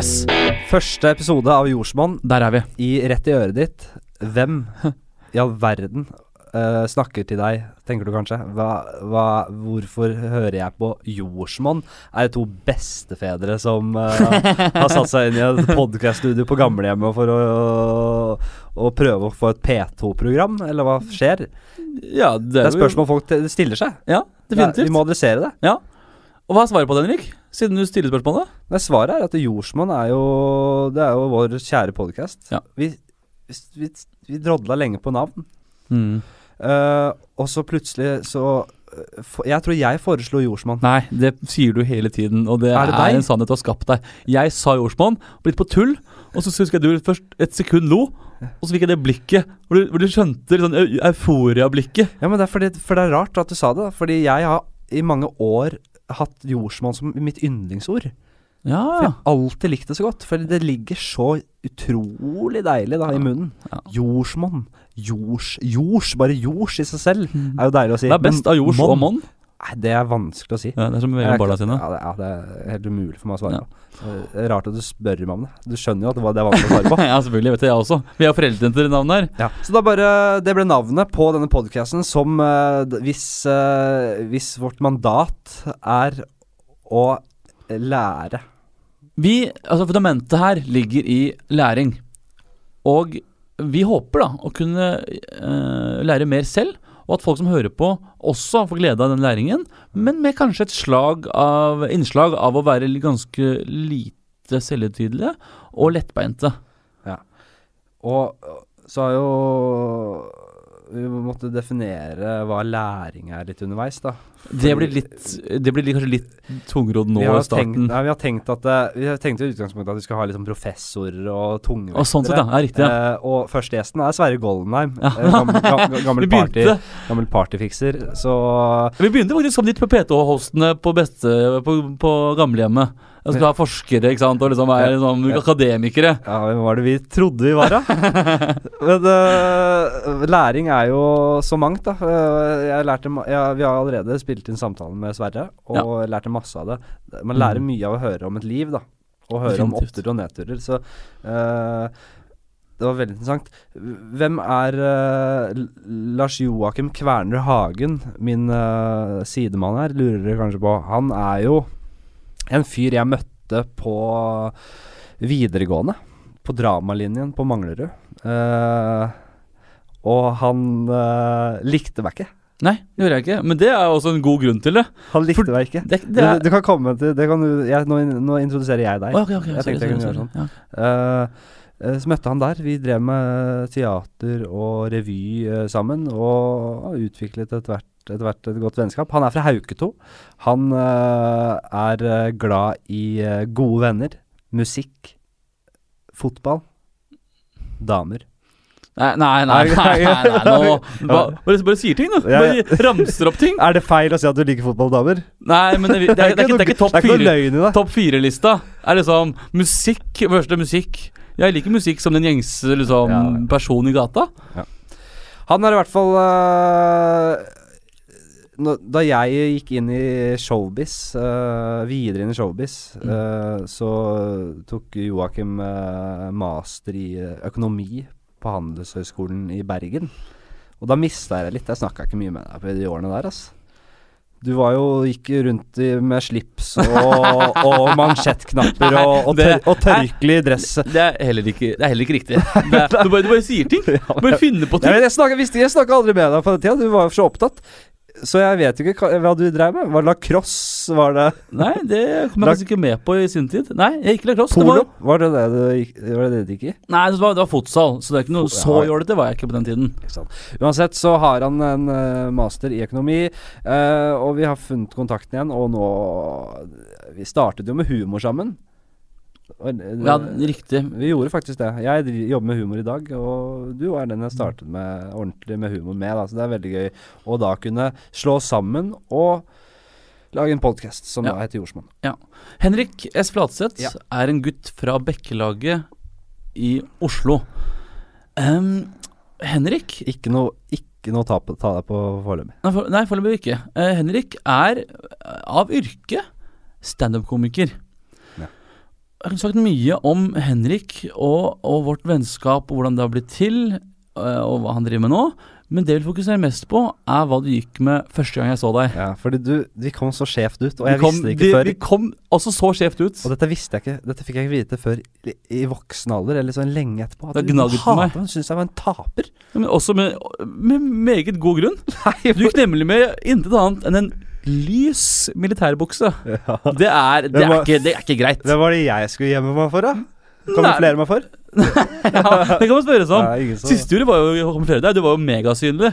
Yes, Første episode av Jordsmonn der er vi. i rett i øret ditt. Hvem i all verden uh, snakker til deg, tenker du kanskje? Hva, hva, hvorfor hører jeg på Jordsmonn? Er det to bestefedre som uh, har satt seg inn i et podkaststudio på gamlehjemmet for å, å prøve å få et P2-program, eller hva skjer? Ja, Det er spørsmål folk stiller seg. Ja, definitivt. Ja, vi må adressere det. Ja. Og hva er svaret på det, Henrik? Siden du stiller spørsmålet? Nei, svaret er at Jordsmonn er jo Det er jo vår kjære podkast. Ja. Vi, vi, vi drodla lenge på navn. Mm. Uh, og så plutselig så eh, for, Jeg tror jeg foreslo Jordsmonn. Nei, det sier du hele tiden, og det Er det er en sannhet du har skapt deg. Jeg sa jordsmonn, blitt på tull, og så husker jeg du først et sekund lo, og så fikk jeg det blikket hvor du, hvor du skjønte sånn euforia-blikket. Ja, men det er fordi, for det er rart at du sa det. Fordi jeg har i mange år hatt jordsmonn som mitt yndlingsord. Ja, For jeg har alltid likt det så godt. For det ligger så utrolig deilig da i munnen. Ja. Jordsmonn. Jords. Jords. Bare jords i seg selv er jo deilig å si. Det er best av jords og monn. Nei, det er vanskelig å si. Ja, det er som mellom barna sine. Ja, ja, det er helt umulig for meg å svare Ja. på. Det er rart at du spør meg om det. Du skjønner jo at det er vanskelig å svare på. ja, selvfølgelig. Vet jeg også. Vi har foreldrene til navnet her. Ja, så da bare Det ble navnet på denne podkasten som uh, hvis, uh, hvis vårt mandat er å lære Vi, altså Fundamentet her ligger i læring. Og vi håper da å kunne uh, lære mer selv, og at folk som hører på, også får glede av den læringen, men med kanskje et slag av, innslag av å være ganske lite selvhøytidelige og lettbeinte. Ja. Og så har jo vi måtte definere hva læring er litt underveis, da. Det blir, litt, det blir kanskje litt tungrodd nå i starten? tenkt, nei, vi har tenkt at Vi har tenkt i utgangspunktet at vi skal ha sånn professorer og tungvektere. Og sånn sett, ja. ja riktig. Ja. Eh, og første gjesten er Sverre Goldenheim. Ja. eh, gammel, ga- gammel, Vi party, gammel partyfikser. Så Vi begynte faktisk som litt på PT-hostene på, beste, på, på gamlehjemmet. Jeg skulle ha forskere ikke sant, og liksom være liksom, akademikere. Ja, hvem var det vi trodde vi var, da? Men uh, læring er jo så mangt, da. Øh, Jeg lærte, ja, vi har allerede spilt inn samtalen med Sverre, og lærte masse av det. Man lærer Mm. mye av å høre om et liv, da. Og høre om oppturer og nedturer. Så uh, det var veldig interessant. Hvem er uh, Lars Joakim Kverner Hagen, min uh, sidemann her, lurer dere kanskje på. Han er jo en fyr jeg møtte på videregående. På dramalinjen på Manglerud. Uh, og han uh, likte meg ikke. Nei, det gjorde jeg ikke. Men det er også en god grunn til det. Han likte For- meg ikke. Det, det er, du, du kan komme til det kan du, jeg, nå, nå introduserer jeg deg. Å, ok, ok, jeg sorry, tenkte jeg kunne sorry, gjøre sånn. Ja. Eh, så møtte han der. Vi drev med teater og revy sammen. Og utviklet etter hvert, etter hvert et godt vennskap. Han er fra Hauketo. Han uh, er eh, glad i uh, gode venner, musikk, fotball, damer. Nei, nei, nei, nei, nei, nå bare, bare, sier ting, ja. Bare ramser opp ting. Er det feil å si at du liker fotball damer? Nei, men det, er, ikke, topp Det ikke noe fire. løgn i det. Fire-lista er liksom musikk, første musikk. Jeg liker musikk som den gjengse liksom, personen i gata. Han er i hvert fall Da jeg gikk inn i showbiz, uh, videre inn i showbiz, Mm. uh, så tok Joakim uh, master i økonomi på Handelshøyskolen i Bergen. Og da mista jeg det litt. Jeg snakka ikke mye med deg på de årene der, ass. Du var jo, gikk rundt i, med slips og, og mansjettknapper og, og, tør, og tørkle i dress. Det er heller ikke, det er heller ikke riktig. Er, du, bare, du bare sier ting. Du bare finner på ting. Ja, jeg snakka jeg snakka aldri med deg på den tida, du var jo så opptatt. Så jeg vet ikke hva, du drev med. Var det lacrosse? Var det Nei, det kom jeg faktisk ikke med på i sin tid. Nei, jeg gikk lacrosse. Det polo? var, Var det det du gikk, var det det du gikk i? nei, det var, det var fotsal, så det er ikke noe så ja. jålete var jeg ikke på den tiden. Uansett så har han en eh, master i økonomi, eh, og vi har funnet kontakten igjen, og nå Vi startet jo med humor sammen. Ja, riktig. Vi gjorde faktisk det. Jeg jobber med humor i dag, og du er den jeg startet med ordentlig med humor med. Da. Så det er veldig gøy å da kunne slå sammen og lage en podkast som Ja. da heter Jordsmonn. Henrik S. Flatseth Ja. er en gutt fra Bekkelaget i Oslo. Um, Henrik Ikke noe, ikke noe ta, på, ta deg på foreløpig. Nei, for, foreløpig ikke. Uh, Henrik er av yrke standup-komiker. Ja. jeg har sagt mye om Henrik og, og vårt vennskap og hvordan det har blitt til, øh, og hva han driver med nå. Men det jeg vil fokusere mest på, er hva du gikk med første gang jeg så deg. Ja, fordi du Vi kom så skjevt ut, og jeg kom, visste det ikke vi, før. Vi kom også så skjevt ut. Og dette visste jeg ikke Dette fikk jeg ikke vite før i, i voksen alder, eller sånn lenge etterpå. Det At du hater meg, syntes jeg var en taper. Men også med, med meget god grunn. Nei, Du gikk nemlig med intet annet enn en lys militærbukse. ja. Det er, det Det er, ikke, det er ikke greit. Hvem var det jeg skulle gjemme meg for, da? Kamuflere meg for? Ja, det kan man spørre seg om. Siste du gjorde, var jo å kamuflere deg. Du var jo megasynlig.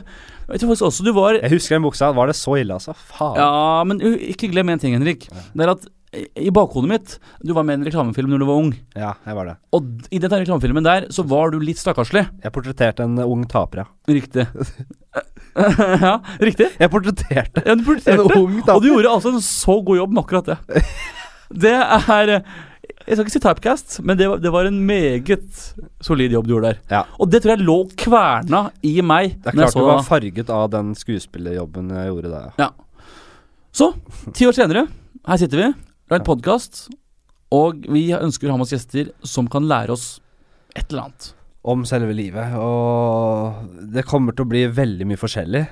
Jeg også du var Jeg husker den buksa. Var det så ille, altså? Faen. Ja, men ikke glem en ting, Henrik. Det er at i- i bakhodet mitt Du var med i en reklamefilm når du var ung. Ja, jeg var det. Og i den reklamefilmen der så var du litt stakkarslig. Jeg portretterte en ung taper, ja. Riktig. ja, riktig. Jeg portretterte Ja, du en portretterte. ung Og du gjorde altså en så god jobb med akkurat det. Det er Jeg skal ikke si typecast, men det var, det var en meget solid jobb du gjorde der. Ja. Og det tror jeg lå kverna i meg. Det er klart du var da. farget av den skuespillerjobben jeg gjorde da, ja. Så, ti år senere, her sitter vi, en podkast, og vi ønsker å ha med oss gjester som kan lære oss et eller annet. Om selve livet. Og det kommer til å bli veldig mye forskjellig.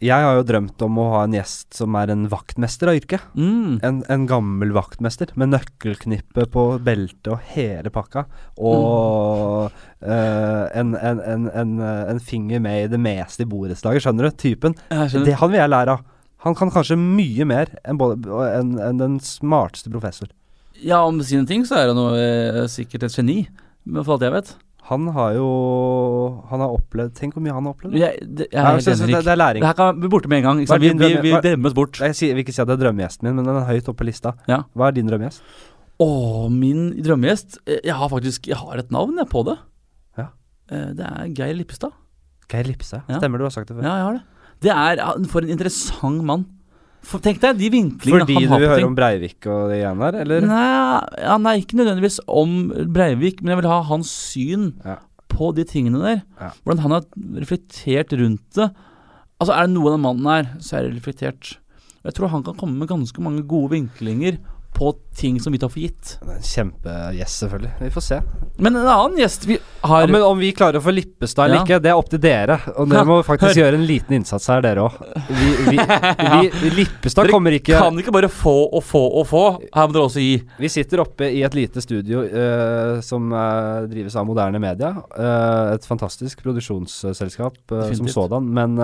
Jeg har jo drømt om å ha en gjest som er en vaktmester av yrket. Mm. En, en gammel vaktmester med nøkkelknippe på beltet og hele pakka. Og eh, en, en, en, en, eh, en finger med i det meste i borettslaget, skjønner du? Typen. Skjønner. Det han vil jeg lære av. Han kan kanskje mye mer enn både- enn enn den smarteste professor. Ja, om sine ting så er han jo eh, sikkert et geni, Med for alt jeg vet. Han har jo Han har opplevd Tenk hvor mye han har opplevd. Jeg, det, jeg Nei, så- så det, det er læring. Det her kan bli borte med en gang. Vi, vi, vi drømmes bort. Jeg jeg, vil ikke si at det er drømmegjesten min, men den er høyt oppe på lista. Ja. Hva er din drømmegjest? Å, min drømmegjest eh, Jeg har faktisk Jeg har et navn på det. Ja. Eh, Det er Geir Lippestad. Geir Lipse. Ja. Stemmer, du har sagt det før. Ja, jeg har det. Det er For en interessant mann. For, tenk deg de vinklingene Fordi han du har vil på høre ting. om Breivik og det igjen der, eller? Nei, ja, nei, ikke nødvendigvis om Breivik, men jeg vil ha hans syn Ja. på de tingene der. Ja. Hvordan han har reflektert rundt det. Altså, er det noe den mannen er, så er det reflektert. Jeg tror han kan komme med ganske mange gode vinklinger på ting som vi tar for gitt. Det er en Kjempegjest, selvfølgelig. Vi får se. Men en annen gjest vi har Ja, men om vi klarer å få Lippestad eller Ja. ikke, det er opp til dere. Og dere må faktisk Hør. gjøre en liten innsats her, dere òg. Vi, vi, vi, Lippestad Dere kommer ikke kan ikke bare få og få og få. Her må dere også gi. Vi sitter oppe i et lite studio uh, som uh, drives av moderne media. Uh, et fantastisk produksjonsselskap som sådan. Men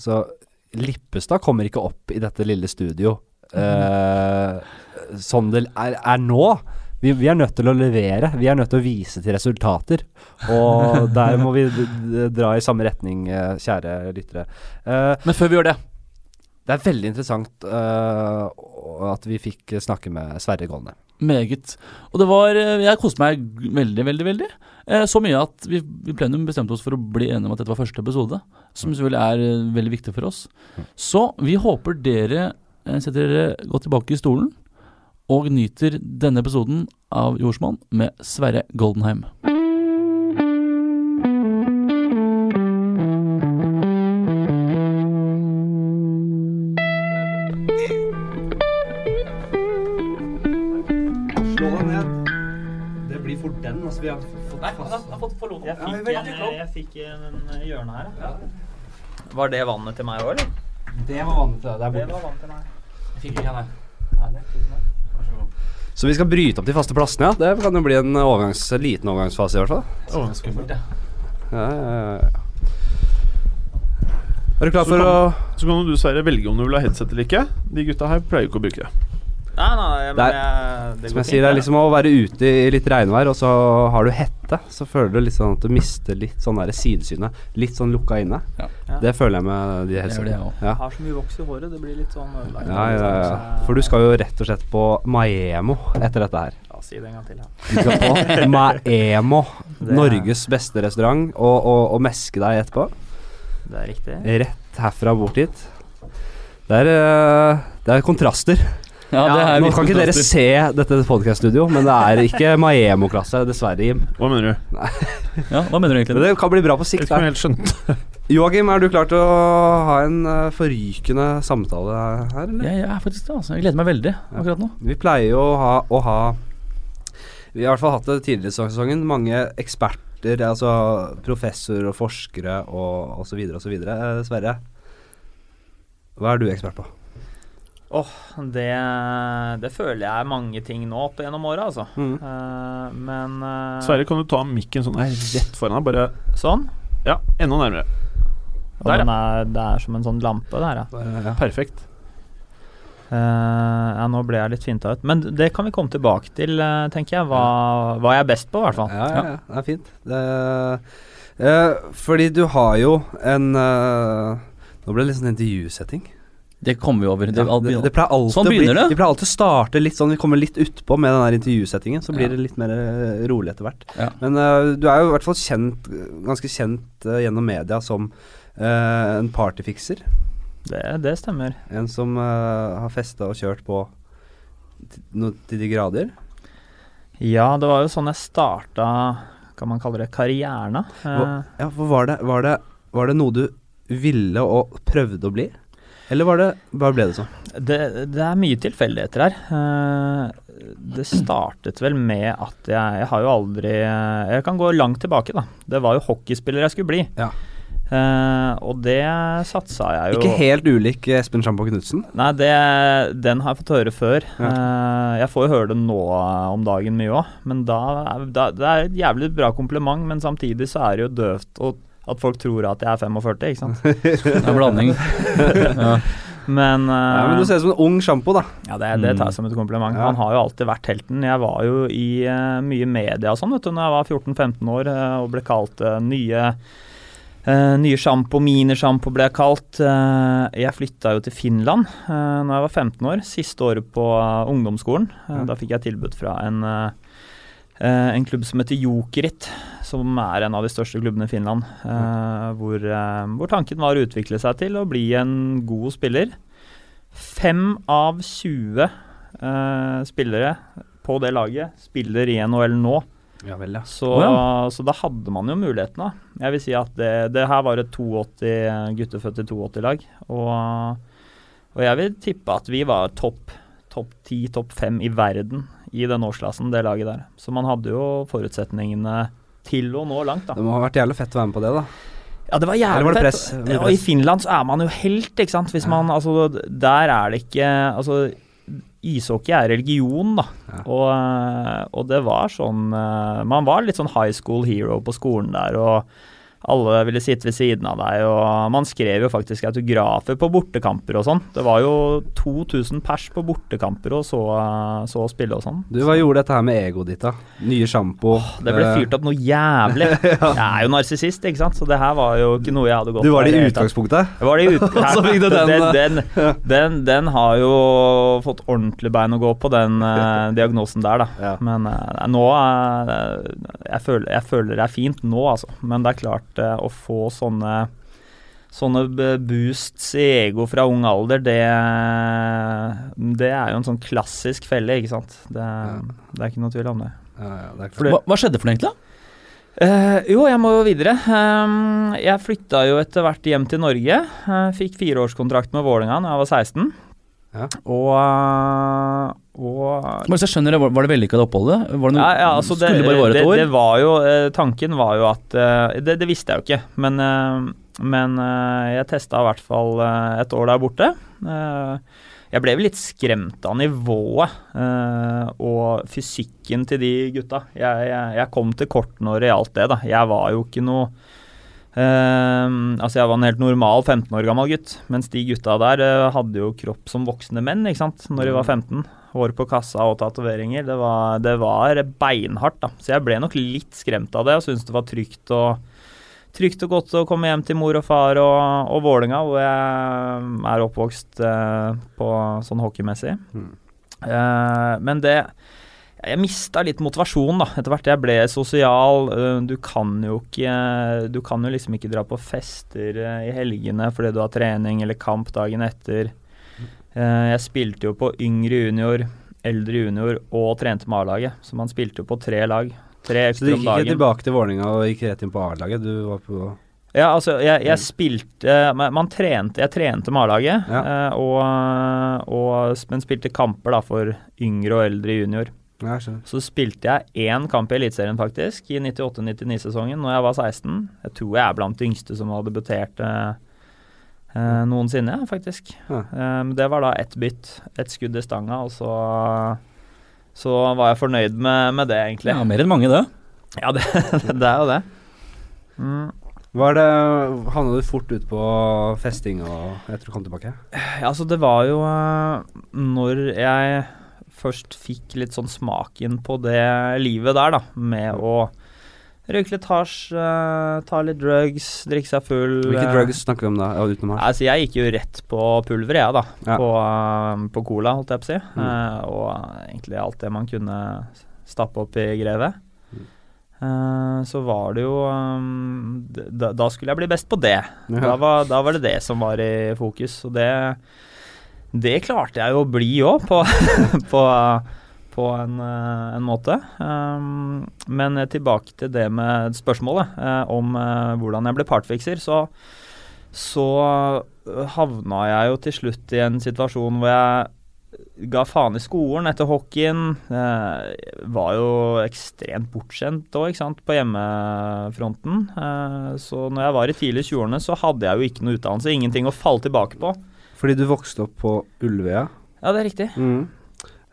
Så Lippestad kommer ikke opp i dette lille studio eh, sånn det er, er nå. Vi, vi er nødt til å levere. Vi er nødt til å vise til resultater. Og der må vi dra i samme retning, eh, kjære lyttere. Uh, Men før vi gjør det det er veldig interessant uh, at vi fikk snakke med Sverre Golne. Meget. Og det var Jeg koste meg veldig, veldig, veldig. Eh, så mye at vi i plenum bestemte oss for å bli enige om at dette var første episode. Som selvfølgelig er veldig viktig for oss. Så vi håper dere setter dere godt tilbake i stolen og nyter denne episoden av Jordsmonn med Sverre Goldenheim. Slå deg ned. Det blir fort den. Altså, vi har fått har fått få Jeg fikk, en, jeg fikk en hjørne her. Var det vannet til meg òg, eller? Det var vanlig til deg. Det Det er borte. var vann til meg. Fikk ikke Så vi skal bryte opp de faste plassene, ja. Det kan jo bli en overgangs, liten overgangsfase i hvert fall. Skummelt. Ja, ja, ja, ja. Er du klar Så kan, å Så kan du Sverre velge om du vil ha headset eller ikke. De gutta her pleier ikke å bruke det. Nei, nei, men Det er- jeg, det Som jeg jeg sier, det er liksom å være ute i litt regnvær, og så har du hette. Så føler du sånn at du mister litt sånn der sidesynet. Litt sånn lukka inne. Ja. Det føler jeg med de helsene. jeg. Ja. Jeg har så mye voks i håret, det blir litt sånn ødelagt. Ja, ja, ja. For du skal jo rett og slett på Maemo etter dette her. Ja, si det en gang til, ja. Du skal på Maemo, Norges beste restaurant, og, og, og meske deg etterpå. Det er riktig. Rett herfra bort hit. Det er, eh, det er kontraster. Ja, det er Nå kan ikke dere se dette podcast-studio, men det er ikke Maemo-klasse, dessverre, Jim. Hva mener du? Ja, hva mener du egentlig? det kan bli bra på sikt. jeg helt skjønt. Joakim, er du klar til å ha en eh, forrykende samtale her, eller? Jeg, jeg er faktisk det, altså. Jeg gleder meg veldig akkurat nå. Vi pleier jo å ha, å ha Vi har i hvert fall hatt det tidligere i sesongen. Mange eksperter, altså professor og forskere og osv. osv. Eh, Sverre, hva er du ekspert på? Det, det føler jeg er mange ting nå opp gjennom åra, altså. Mm. Uh, men uh, Sverre, kan du ta mikken sånn her rett foran deg? Bare Sånn. Ja, enda nærmere. Og Der, ja. er, det er som en sånn lampe der, ja. Ja. Perfekt. Uh, ja, nå ble jeg litt finta ut. Men det kan vi komme tilbake til, tenker jeg. Hva, hva jeg er best på, i hvert fall. Ja, ja, ja, det er fint. Det, eh, fordi du har jo en Nå ble det litt sånn intervjusetting. Det kommer vi over. Det, Ja, det, det pleier alltid Sånn bli, begynner det. Vi pleier alltid å starte litt sånn Vi kommer litt utpå med den der intervjusettingen, så blir det litt mer eh, rolig etter hvert. Ja. Men uh, du er jo i hvert fall kjent, ganske kjent uh, gjennom media som uh, en partyfikser. Det, det stemmer. En som har festa og kjørt på til, no, til de grader. Ja, det var jo sånn jeg starta, kan man kalle det, karrieren. Ja, for var det, var, det, var det noe du ville og prøvde å bli? Eller var det, bare ble det sånn? Det, det er mye tilfeldigheter her. Eh, det startet vel med at jeg, jeg har jo aldri Jeg kan gå langt tilbake, da. Det var jo hockeyspiller jeg skulle bli. Ja. Uh, og det satsa jeg jo Ikke helt ulik Espen Sjampo Knutsen. Nei, det, den har jeg fått høre før. Eh, jeg får jo høre det nå eh, om dagen mye òg, men da, da Det er et jævlig bra kompliment, men samtidig så er det jo døvt og at folk tror at jeg er 45, ikke sant. Det er en blanding. ja. Men, uh, Ja, men du ser ut som en ung sjampo, da. Ja, det, det tar jeg som et kompliment. Ja. Han har jo alltid vært helten. Jeg var jo i uh, mye media og sånn vet du, når jeg var 14-15 år uh, og ble kalt eh, nye uh, nye sjampo, minisjampo ble jeg kalt. Uh, jeg flytta jo til Finland uh, når jeg var 15 år. Siste året på uh, ungdomsskolen. Eh, Ja. Da fikk jeg tilbud fra en, eh, eh, en klubb som heter Jokerit, som er en av de største klubbene i Finland. eh, hvor, eh, hvor tanken var å utvikle seg til å bli en god spiller. Fem av 20 eh, spillere på det laget spiller i NHL nå. Ja vel, ja. Så, Å så da hadde man jo muligheten, da. Jeg vil si at det, det her var et 82 guttefødt i 82-lag. Og, og jeg vil tippe at vi var topp ti, 10, topp 5 i verden i den årsklassen, det laget der. Så man hadde jo forutsetningene til å nå langt, da. Det må ha vært jævlig fett å være med på det, da. Ja, det var jævlig var det press? fett. Og i? Finland så er man jo helt, ikke sant. Hvis man Altså, der er det ikke Altså, ishockey er religion, da. Ja. Og, og det var sånn eh, Man var litt sånn high school hero på skolen der, og alle ville sitte ved siden av deg, og man skrev jo faktisk autografer på bortekamper og sånn. Det var jo 2000 pers på bortekamper og så, så spille og sånn. Du, hva gjorde dette her med egoet ditt, da? Nye sjampo. Det ble fyrt opp noe jævlig. Jeg er jo narsissist, ikke sant, så det her var jo ikke noe jeg hadde gått Du var det i utgangspunktet? Det var det i ut... Så fikk du den, den, den, den, den har jo fått ordentlig bein å gå på, den uh, diagnosen der, da. Ja. Men uh, nå uh, jeg, føler, jeg føler det er fint nå, altså. Men det er klart, eh, å få sånne Sånne boosts i ego fra ung alder, det, det er jo en sånn klassisk felle, ikke sant. Det, det er ikke noe tvil om det. Ja, ja, det Hva, hva skjedde for deg egentlig? da? Uh, jo, jeg må jo videre. Um, jeg flytta jo etter hvert hjem til Norge. Uh, fikk fireårskontrakt med Vålerenga da jeg var 16. Ja. Og, uh, og Bare så jeg skjønner det, Var det vellykka det oppholdet? Var det noe, ja, ja, altså det, skulle det bare vare et år? det var jo eh, Tanken var jo at eh, det, det visste jeg jo ikke, men, eh, men eh, jeg testa i hvert fall eh, et år der borte. Eh, jeg ble vel litt skremt av nivået eh, og fysikken til de gutta. Jeg, jeg, jeg kom til kort når det gjaldt det, da. Jeg var jo ikke noe eh, altså jeg var en helt normal 15 år gammel gutt, mens de gutta der uh, hadde jo kropp som voksne menn ikke sant, når de var 15. Hår på kassa og tatoveringer. Det, var- det var beinhardt, da. Så jeg ble nok litt skremt av det og syntes det var trygt og, trygt og godt å komme hjem til mor og far og, og Vålinga, hvor jeg er oppvokst uh, på sånn hockeymessig. Mm. Men det jeg mista litt motivasjon da, etter hvert jeg ble sosial. Eh, Du kan jo ikke Du kan jo liksom ikke dra på fester eh, i helgene fordi du har trening eller kamp dagen etter. Eh, Jeg spilte jo på yngre junior, eldre junior og trente med A-laget, så man spilte jo på tre lag. Tre Så du gikk ikke tilbake til Vålerenga og gikk rett inn på A-laget? Du var på Ja, altså, jeg, jeg spilte man, trente, Jeg trente med A-laget, Ja. og, og, men spilte kamper da for yngre og eldre junior. Ja. Så spilte jeg én kamp i Eliteserien, faktisk, i 98-99-sesongen, når jeg var 16. Jeg tror jeg er blant de yngste som har debutert eh, eh, noensinne, faktisk. Ja. Um, det var da ett bytt, ett skudd i stanga, og så så var jeg fornøyd med, med det, egentlig. Ja, mer enn mange, det. Ja, det, det er jo det. Mm. Var det Havna du fort ut på festing og etter du kom tilbake? Ja, altså det var jo eh, Når jeg først fikk litt sånn smaken på det livet der, da, med å røyke litt hasj, uh, ta litt drugs, drikke seg full Hvilke uh, drugs snakker vi om da, ja, utenom hasj? Altså, jeg gikk jo rett på pulver, jeg, da. Ja. På, uh, på cola, holdt jeg på å si. Mm. Og egentlig alt det man kunne stappe opp i grevet. Mm. Så var det jo um, da, da skulle jeg bli best på det. Ja. Da, var, da var det det som var i fokus, og det det klarte jeg jo å bli òg, på, på, på en, eh, en måte. Um, men tilbake til det med spørsmålet eh, om eh, hvordan jeg ble partfikser, så, så havna jeg jo til slutt i en situasjon hvor jeg ga faen i skolen etter hockeyen. Eh, var jo ekstremt bortskjemt òg, ikke sant, på hjemmefronten. Så når jeg var i tidlig 20-årene, så hadde jeg jo ikke noe utdannelse, ingenting å falle tilbake på. Fordi du vokste opp på Ulvøya. Ja, det er riktig. Mm.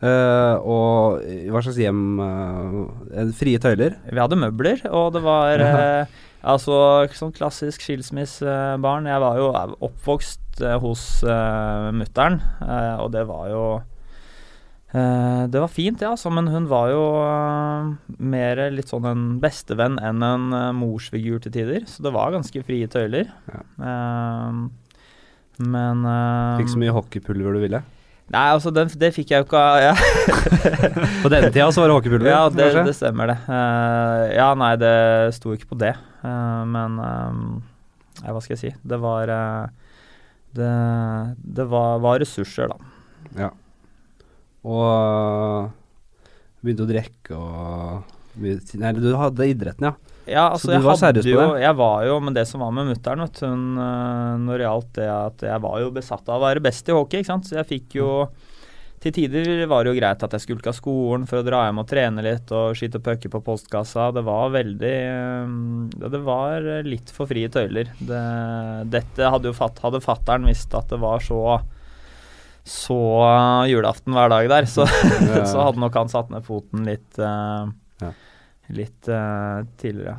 Uh, og hva slags hjem uh, Frie tøyler? Vi hadde møbler, og det var eh, altså sånn klassisk skilsmissebarn. Jeg var jo oppvokst hos uh, mutter'n, og det var jo Det var fint, ja, altså, men hun var jo mer litt sånn en bestevenn enn en morsfigur til tider. Så det var ganske frie tøyler. Ja. Men uh, Fikk så mye hockeypulver du ville? Nei, altså, det, det fikk jeg jo ikke av ja. På den tida så var det hockeypulver? Ja, det, det stemmer det. Uh, ja, nei, det sto ikke på det. Uh, men eh, hva skal jeg si. Det var Det, det var, var ressurser, da. Ja. Og begynte å drikke og Nei, du hadde idretten, ja. Ja, altså, du jeg var seriøs på jo, det? Jeg var jo, men det som var med mutter'n, vet du, hun eh, Når det gjaldt det at jeg var jo besatt av å være best i hockey, ikke sant. Så jeg fikk jo Til tider var det jo greit at jeg skulka skolen for å dra hjem og trene litt og skyte pucker på postkassa. Det var veldig eh, Det var litt for frie tøyler. Det, dette hadde jo fatt, hadde fatter'n visst at det var så så julaften hver dag der, så, Ja. så hadde nok han satt ned foten litt Uh, Ja. Litt uh, tidligere.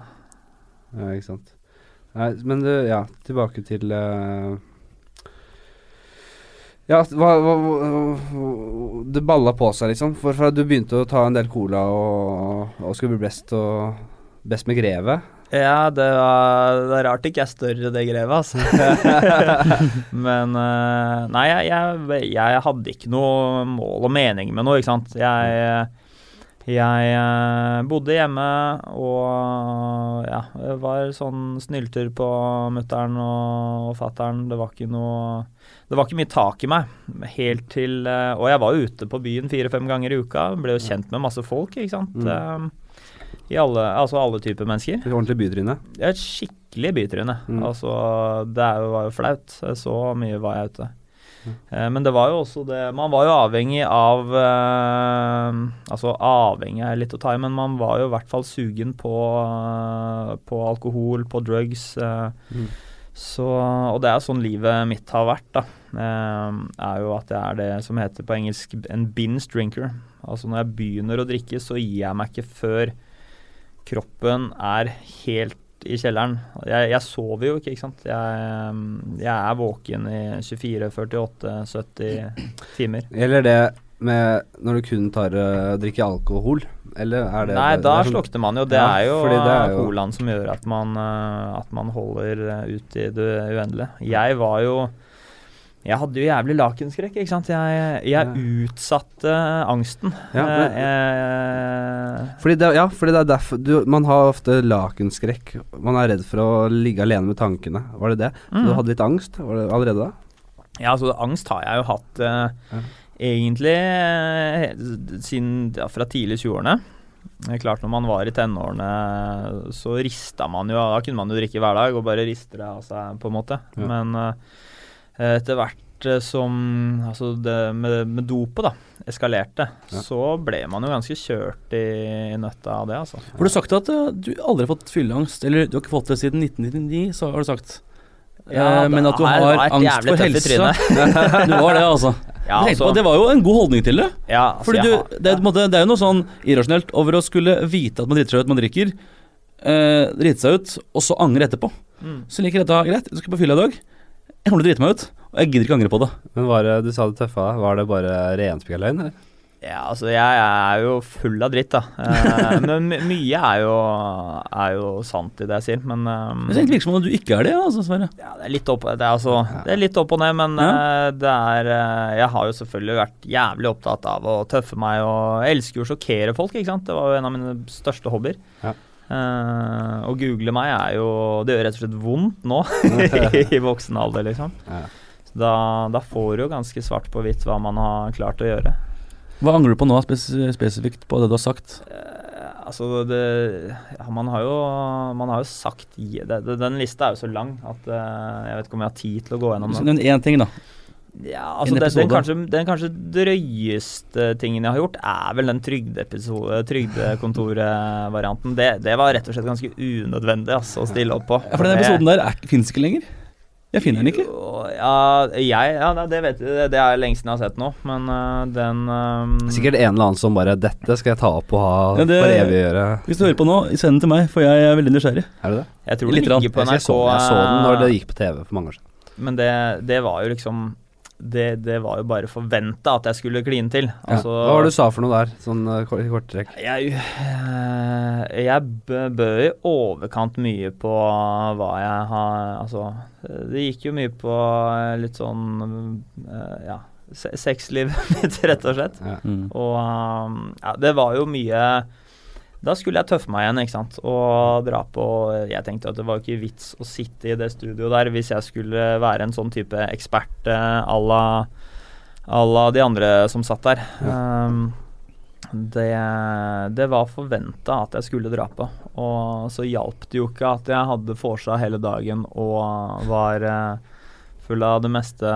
Ja, ikke sant. Nei, men du, ja, tilbake til uh, Ja, hva, hva, hva Det balla på seg, liksom. For fra du begynte å ta en del cola og, og skulle bli best, og, best med greve. Ja, det, var, det er rart ikke er større det grevet, altså. Men eh, Nei, jeg, jeg, jeg hadde ikke noe mål og mening med noe, ikke sant. Jeg, jeg eh, bodde hjemme og ja, var sånn snylter på mutter'n og, og fatter'n. Det var ikke noe Det var ikke mye tak i meg. Helt til eh, Og jeg var ute på byen fire-fem ganger i uka. Ble jo kjent med masse folk, ikke sant. Mm. Eh, I alle, altså alle typer mennesker. Et ordentlig bytryne. Et skikkelig bytryne. Mm. Altså, det var jo flaut. Så mye var jeg ute. Eh, men det var jo også det Man var jo avhengig av eh, Altså avhengig er litt å ta i, men man var jo i hvert fall sugen på, eh, på alkohol, på drugs. Mm. så, og det er sånn livet mitt har vært, da. Er jo at jeg er det som heter på engelsk en binge drinker. Altså når jeg begynner å drikke, så gir jeg meg ikke før kroppen er helt i kjelleren. Jeg, jeg sover jo ikke, ikke sant. Jeg, jeg er våken i 24, 48, 70 timer. Gjelder det med når du kun tar uh, drikker alkohol, eller er det Nei, det da sånn- slukner man jo. Det Ja, er jo, colaen som gjør at man, eh, at man holder eh, ut i det uendelige. Jeg var jo Jeg hadde jo jævlig lakenskrekk, ikke sant. Jeg, jeg utsatte angsten. Ja, men- Eh, jeg, Fordi det, ja, fordi det er derfor du, Man har ofte lakenskrekk. Man er redd for å ligge alene med tankene. Var det det? Så Mm. du hadde litt angst allerede da? Ja, altså angst har jeg jo hatt eh, Ja. egentlig eh, siden ja, fra tidlig 20-årene. Det er klart Når man var i tenårene, så rista man jo Da kunne man jo drikke hver dag og bare riste det av seg, på en måte. Men eh, etter hvert eh, som Altså det med, med dopet, da, eskalerte, Ja. så ble man jo ganske kjørt i, i nøtta av det, altså. Har du sagt at eh, du aldri har fått fylleangst, eller du har ikke fått det siden 1999, så har du sagt. Eh, men at du har, har angst for helse. Du har det, altså. Ja, altså, på, det var jo en god holdning til det. ja, altså, Fordi du, har- det, er, på måte, det er jo noe sånn irrasjonelt over å skulle vite at man driter seg ut, man drikker, eh, drite seg ut, og så angre etterpå. Mm. Så liker dette greit, du skal på fylla i dag. Jeg kommer til å drite meg ut, og jeg gidder ikke angre på det. Men var det, du sa det tøffa deg, var det bare renspikka løgn, eller? Ja, altså jeg er jo full av dritt, da. Eh, men mye er jo, er jo sant i det jeg sier, men um, Det virker som om du ikke er det, altså, Sverre. ja, det, er litt opp, det, er altså, det er litt opp og ned, men Ja. eh, det er Jeg har jo selvfølgelig vært jævlig opptatt av å tøffe meg, og elsker jo å sjokkere folk, ikke sant. Det var jo en av mine største hobbyer. Ja. Eh, å google meg er jo Det gjør rett og slett vondt nå, i voksen alder, liksom. Ja. Så da, da får du jo ganske svart på hvitt hva man har klart å gjøre. Hva angrer du på nå spes spesifikt på det du har sagt? Eh, altså det ja, man, har jo, man har jo sagt det, det, Den lista er jo så lang at eh, jeg vet ikke om jeg har tid til å gå gjennom den. Nevn én ting, da. Ja, altså en det, den, episode. kanskje, den kanskje drøyeste tingen jeg har gjort, er vel den trygdekontorvarianten. Det, det var rett og slett ganske unødvendig altså, å stille opp på. Ja, for den episoden der fins ikke lenger. Jeg finner den ikke. Ja, jeg, ja det vet jeg. Det er lenge siden jeg har sett nå, men eh, den um... Sikkert en eller annen som bare 'Dette skal jeg ta opp og ha Ja, det- for evig å gjøre'. Hvis du hører på nå, send den til meg, for jeg er veldig nysgjerrig. Er det det? Jeg tror det ligger på Jeg, NRK. jeg, så, jeg så den når det eh, gikk på TV for mange år siden. Men det, det var jo liksom det, det var jo bare forventa at jeg skulle kline til. Altså, Hva var det du sa for noe der, sånn kort, i korte trekk? Jeg, eh, jeg bød i overkant mye på hva jeg har Altså, det gikk jo mye på eh, litt sånn eh, Ja, se- sexlivet mitt, rett og slett. Ja. Mm. Og ja, det var jo mye Da skulle jeg tøffe meg igjen, ikke sant, og dra på Jeg tenkte at det var ikke vits å sitte i det studioet der hvis jeg skulle være en sånn type ekspert eh, à la de andre som satt der. Um, det, det var forventa at jeg skulle dra på, og så hjalp det jo ikke at jeg hadde vorsa hele dagen og var eh, full av det meste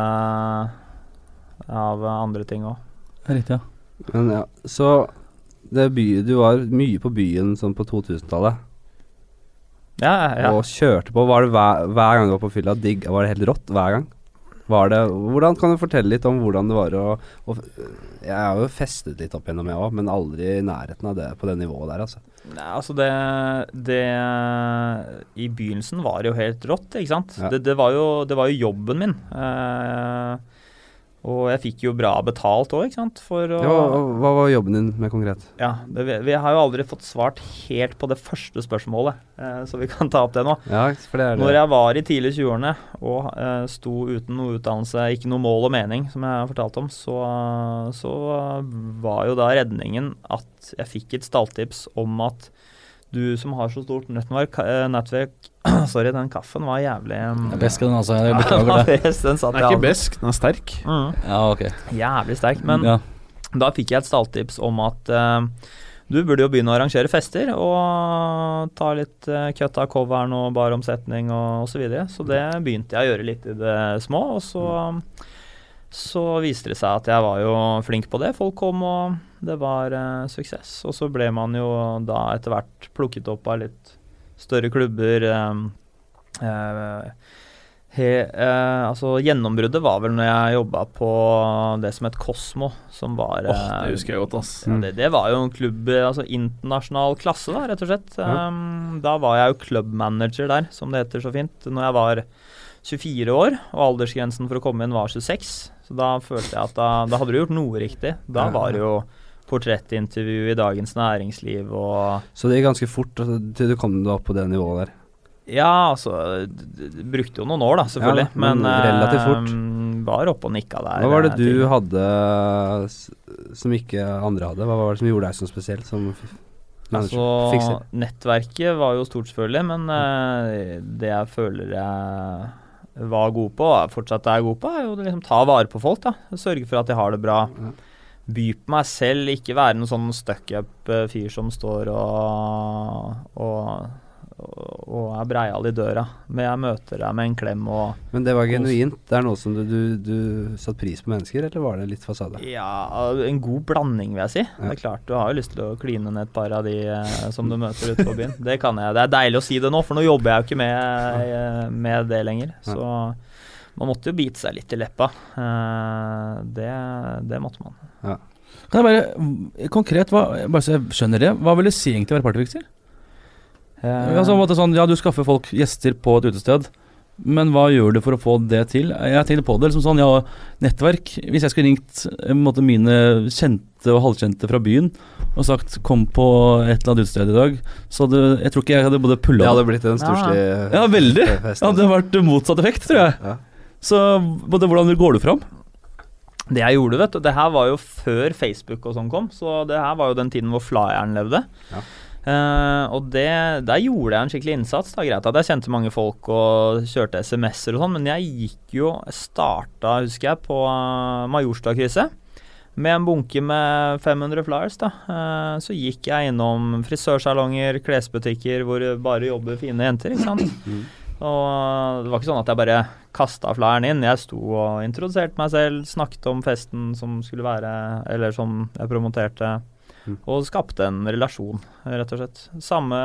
av andre ting òg. Er riktig, ja. Men ja, så by, du var mye på byen sånn på 2000-tallet, Ja, ja. og kjørte på. Var det hver, hver gang du var på fylla, digg, var det helt rått hver gang? Var det, hvordan Kan du fortelle litt om hvordan det var å, å Jeg har jo festet litt opp gjennom, jeg òg, men aldri i nærheten av det på det nivået der, altså. Nei, altså det, det I begynnelsen var det jo helt rått, ikke sant. Ja. Det, det, var jo, det var jo jobben min. Eh, og jeg fikk jo bra betalt òg, ikke sant. For å Ja, hva, var jobben din med konkret? Ja, det, vi, har jo aldri fått svart helt på det første spørsmålet, eh, så vi kan ta opp det nå. Ja, for det er det. Når jeg var i tidlig 20-årene og eh, sto uten noe utdannelse, ikke noe mål og mening, som jeg har fortalt om, så, så var jo da redningen at jeg fikk et stalltips om at du som har så stort nettverk, eh, nettverk Sorry, den kaffen var jævlig um, er den, altså. Jeg beklager det. best, den Den er ikke besk, den er sterk. Mm, Ja, ok. jævlig sterk. Men ja. da fikk jeg et stalltips om at uh, du burde jo begynne å arrangere fester og ta litt uh, cut av coveren og baromsetning og osv. Så, videre. så det begynte jeg å gjøre litt i det små, og så, så viste det seg at jeg var jo flink på det. Folk kom, og det var uh, suksess. Og så ble man jo da etter hvert plukket opp av litt større klubber. eh, eh, He, eh, altså Gjennombruddet var vel når jeg jobba på det som het Kosmo, som var eh, det husker jeg godt, ass. ja, det, det var jo en klubb Altså internasjonal klasse, da, rett og slett. Ja. Um, da var jeg jo clubmanager der, som det heter så fint, når jeg var 24 år, og aldersgrensen for å komme inn var 26. Så da følte jeg at da, da hadde du gjort noe riktig. Da var det jo portrettintervju i Dagens Næringsliv og Så det gikk ganske fort altså, til du kom deg opp på det nivået der. Ja, altså Brukte jo noen år, da, selvfølgelig. Ja, men men relativt fort. eh, var oppe og nikka der. Hva var det eh, du til- hadde som ikke andre hadde? Hva var det som gjorde deg så spesiell som manager? Altså, nettverket var jo stort, selvfølgelig, men eh, det jeg føler jeg var god på, og fortsatt er god på, er jo å liksom ta vare på folk. da. Sørge for at de har det bra. Ja. By på meg selv, ikke være noen sånn stuck-up-fyr som står og, og og, er breial i døra. Men jeg møter deg med en klem og Men det var genuint? Det er noe som du, du, du satte pris på mennesker, eller var det litt fasade? Ja, en god blanding, vil jeg si. Ja. Det er klart, Du har jo lyst til å kline ned et par av de eh, som du møter ute på byen. Det kan jeg. Det er deilig å si det nå, for nå jobber jeg jo ikke med, eh, med det lenger. Ja. Man måtte jo bite seg litt i leppa. Eh, det, det måtte man. Kan jeg bare Konkret, hva, bare så jeg skjønner det, hva vil det si egentlig å være partyfikser? Eh, Altså, en måte sånn, ja, du skaffer folk gjester på et utested, men hva gjør du for å få det til? Jeg tenkte på det liksom sånn, ja, nettverk. Hvis jeg skulle ringt eh, en måte, mine kjente og halvkjente fra byen og sagt kom på et eller annet utested i dag, så hadde jeg tror ikke jeg hadde både Det hadde blitt en storslig Ja, veldig. Det hadde vært motsatt effekt, tror jeg. Ja. Så både, hvordan går du fram? Det jeg gjorde, vet du Det her var jo før Facebook og sånn kom, så det her var jo den tiden hvor flyeren levde. Ja. Uh, og det, der gjorde jeg en skikkelig innsats. Da Greit at jeg kjente mange folk og kjørte SMS-er og sånn, men jeg gikk jo starta, husker jeg, på Majorstad-krise Med en bunke med 500 flyers, da. Eh, så gikk jeg innom frisørsalonger, klesbutikker hvor det bare jobber fine jenter, ikke sant. Og det var ikke sånn at jeg bare kasta flæren inn. Jeg sto og introduserte meg selv, snakket om festen som skulle være, eller som jeg promoterte, Mm. og skapte en relasjon, rett og slett. Samme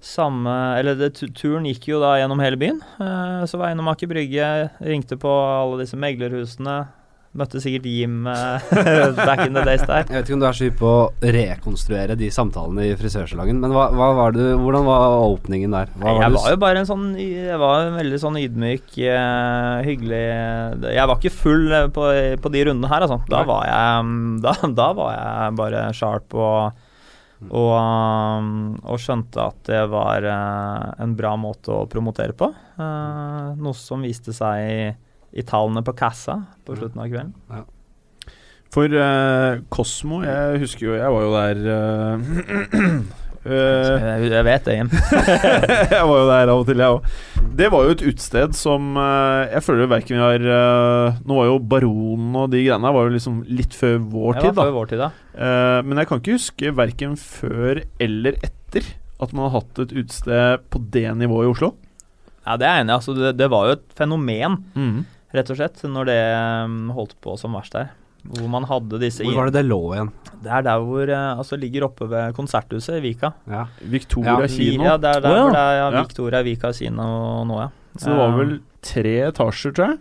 samme Eller det, turen gikk jo da gjennom hele byen. Eh, så var jeg innom Aker Brygge, ringte på alle disse meglerhusene. Møtte sikkert Jim eh, back in the days der. Jeg vet ikke om du er så hypp på å rekonstruere de samtalene i frisørsalongen, men hva, hva var du, hvordan var åpningen der? Var jeg var jo bare en sånn Jeg var en veldig sånn ydmyk, eh, hyggelig Jeg var ikke full eh, på, på de rundene her, altså. Da var jeg mm, da, da var jeg bare sharp og og, um, og skjønte at det var en bra måte å promotere på. Noe som viste seg i, tallene på kassa på slutten av kvelden. For eh, Kosmo, jeg husker jo Jeg var jo der uh, eh, Jeg, jeg vet det, Jim. jeg var jo der av og til, jeg òg. Det var jo et utested som uh, jeg føler verken vi har Nå var jo Baronen og de greiene var jo liksom litt før vår tid, var da. før vår tid, da. Eh, men jeg kan ikke huske verken før eller etter at man har hatt et utested på det nivået i Oslo. Ja, det er jeg enig i. Altså, det, det var jo et fenomen, Mm. Rett og slett, når det um, holdt på som verst der. Hvor man hadde disse Hvor var det det lå igjen? Det er der hvor eh, Altså ligger oppe ved Konserthuset i Vika. Ja. Victoria Ja, kino. ja, det er der oh, ja. hvor det er ja. Victoria Vika kino nå, ja. Så det var Eh, vel tre etasjer, tror jeg.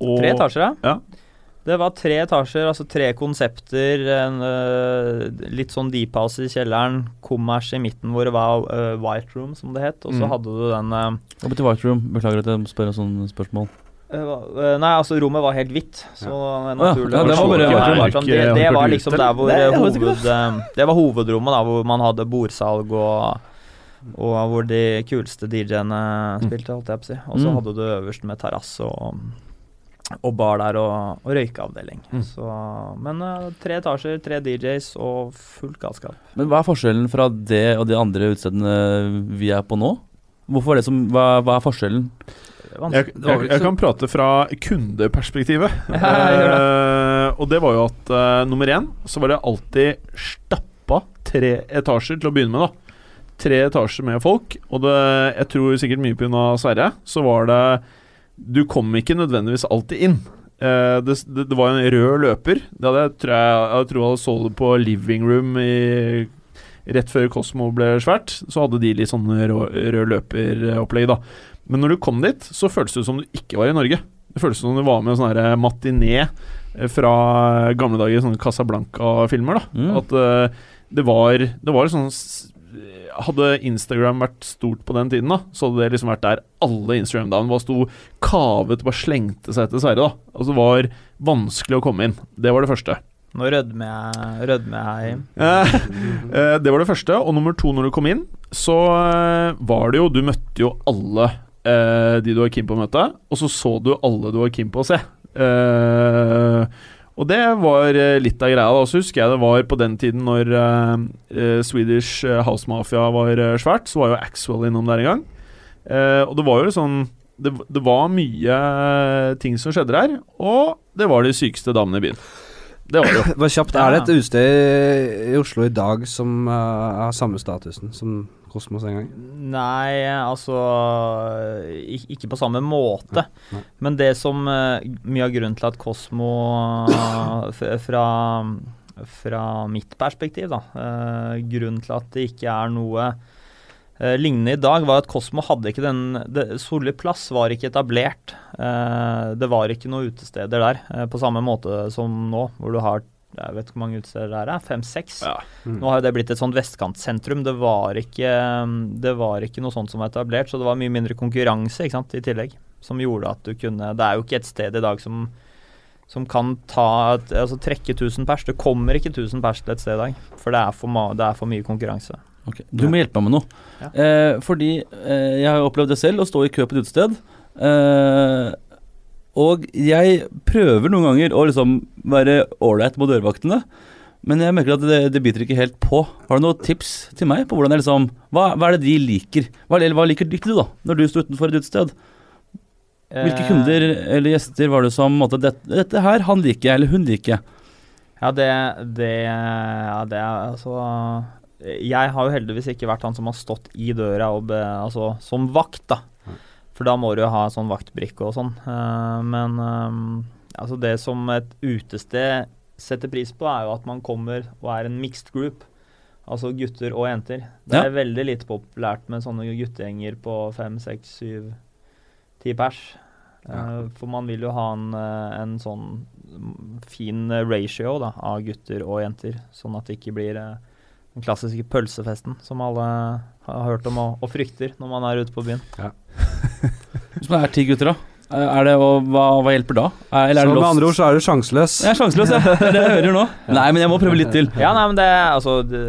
Og Tre etasjer, ja. Ja. Det var tre etasjer, altså tre konsepter. En, uh, litt sånn deep house i kjelleren, kommers i midten hvor det var uh, White Room, som det het. Og så Mm. hadde du den uh, Hva betyr White Room? Beklager at jeg spør et sånt spørsmål. Øh, øh, Nei, altså rommet var helt hvitt, så ja, naturlig ja, det var bare- det, det var liksom der hvor ikke hoved... Det var hovedrommet, da, hvor man hadde bordsalg og og hvor de kuleste DJ-ene spilte, holdt jeg på å si. Og så Mm. hadde du øverst med terrasse og, og bar der og, og røykeavdeling. Mm. Så, men eh, tre etasjer, tre DJs og fullt galskap. Men hva er forskjellen fra det og de andre utestedene vi er på nå? Hvorfor er det som, hva, hva er forskjellen? Jeg, jeg, jeg kan prate fra kundeperspektivet. Ja, Eh, og det var jo at uh, nummer én så var det alltid stappa tre etasjer til å begynne med, da. Tre etasjer med folk. Og det, jeg tror sikkert mye pga. Sverre, så var det Du kom ikke nødvendigvis alltid inn. Uh, det, det, det var en rød løper. Det hadde tror jeg, jeg tror jeg så det på Living Room i, rett før Cosmo ble svært. Så hadde de litt sånn rød, rød løper-opplegg, da. Men når du kom dit, så føltes det som du ikke var i Norge. Det føltes som du var med i sånn matiné eh, fra gamle dager, sånne Casablanca-filmer. da Mm. At uh, det var Det var sånn Hadde Instagram vært stort på den tiden, da så hadde det liksom vært der alle Instagram-damene bare sto kavet og bare slengte seg etter Sverre. da Altså det var vanskelig å komme inn. Det var det første. Nå rødmer jeg, rødmer jeg Jim. Eh, det var det første. Og nummer to, når du kom inn, så var det jo Du møtte jo alle eh, de du var keen på å møte, og så så du alle du var keen på å se. Uh, og det var eh, litt av greia. da Så husker jeg det var på den tiden når uh, Swedish House Mafia var svært, så var jo Axwell innom der en gang. Og det var jo sånn det, det var mye ting som skjedde der, og det var de sykeste damene i byen. Det var det jo. Bare kjapt, er det et utested i Oslo i dag som uh, har samme statusen som Kosmos en gang? Nei, altså Ikke på samme måte. Nei. Men det som uh, Mye av grunnen til at Kosmo uh, fra, fra mitt perspektiv, da Grunnen til at det ikke er noe eh, lignende i dag, var at Kosmo hadde ikke den det, Solli plass var ikke etablert. Eh, det var ikke noen utesteder der eh, på samme måte som nå, hvor du har jeg vet ikke hvor mange utesteder det er, fem-seks. Ja. Mm. Nå har jo det blitt et sånt vestkantsentrum. Det var, ikke, det var ikke noe sånt som var etablert, så det var mye mindre konkurranse ikke sant, i tillegg. Som gjorde at du kunne Det er jo ikke et sted i dag som, som kan ta altså trekke 1000 pers. Det kommer ikke 1000 pers til et sted i dag, for det er for, det er for mye konkurranse. Ok, Du må hjelpe meg med noe. Ja. Eh, fordi eh, jeg har opplevd det selv, å stå i kø på et utested. Eh, og jeg prøver noen ganger å liksom være ålreit mot dørvaktene. Men jeg merker at det, det biter ikke helt på. Har du noen tips til meg på hvordan jeg liksom Hva, hva er det de liker? Hva, eller hva liker liker du, da, når du står utenfor et utested? Hvilke Eh, kunder eller gjester var det som måtte, dette, dette her han liker jeg, eller hun liker jeg? Ja, det, det, ja, det er altså Jeg har jo heldigvis ikke vært han som har stått i døra og be, altså, som vakt, da. For da må du jo ha sånn vaktbrikke og sånn. Uh, men uh, altså det som et utested setter pris på, er jo at man kommer og er en mixed group. Altså gutter og jenter. Det Ja. er veldig lite populært med sånne guttegjenger på fem, seks, syv, ti pers. Ja. Eh, For man vil jo ha en, en sånn mm, fin ratio da, av gutter og jenter, sånn at det ikke blir eh, den klassiske pølsefesten som alle har hørt om og, og frykter når man er ute på byen. Hvis man er ti gutter, da? Er det, og hva, hva hjelper da? Eller er Så det med andre ord så er du sjanseløs. Jeg er sjanseløs, ja. Det er det jeg hører nå. Nei, men jeg må prøve litt til. Ja, nei, men det, altså, det,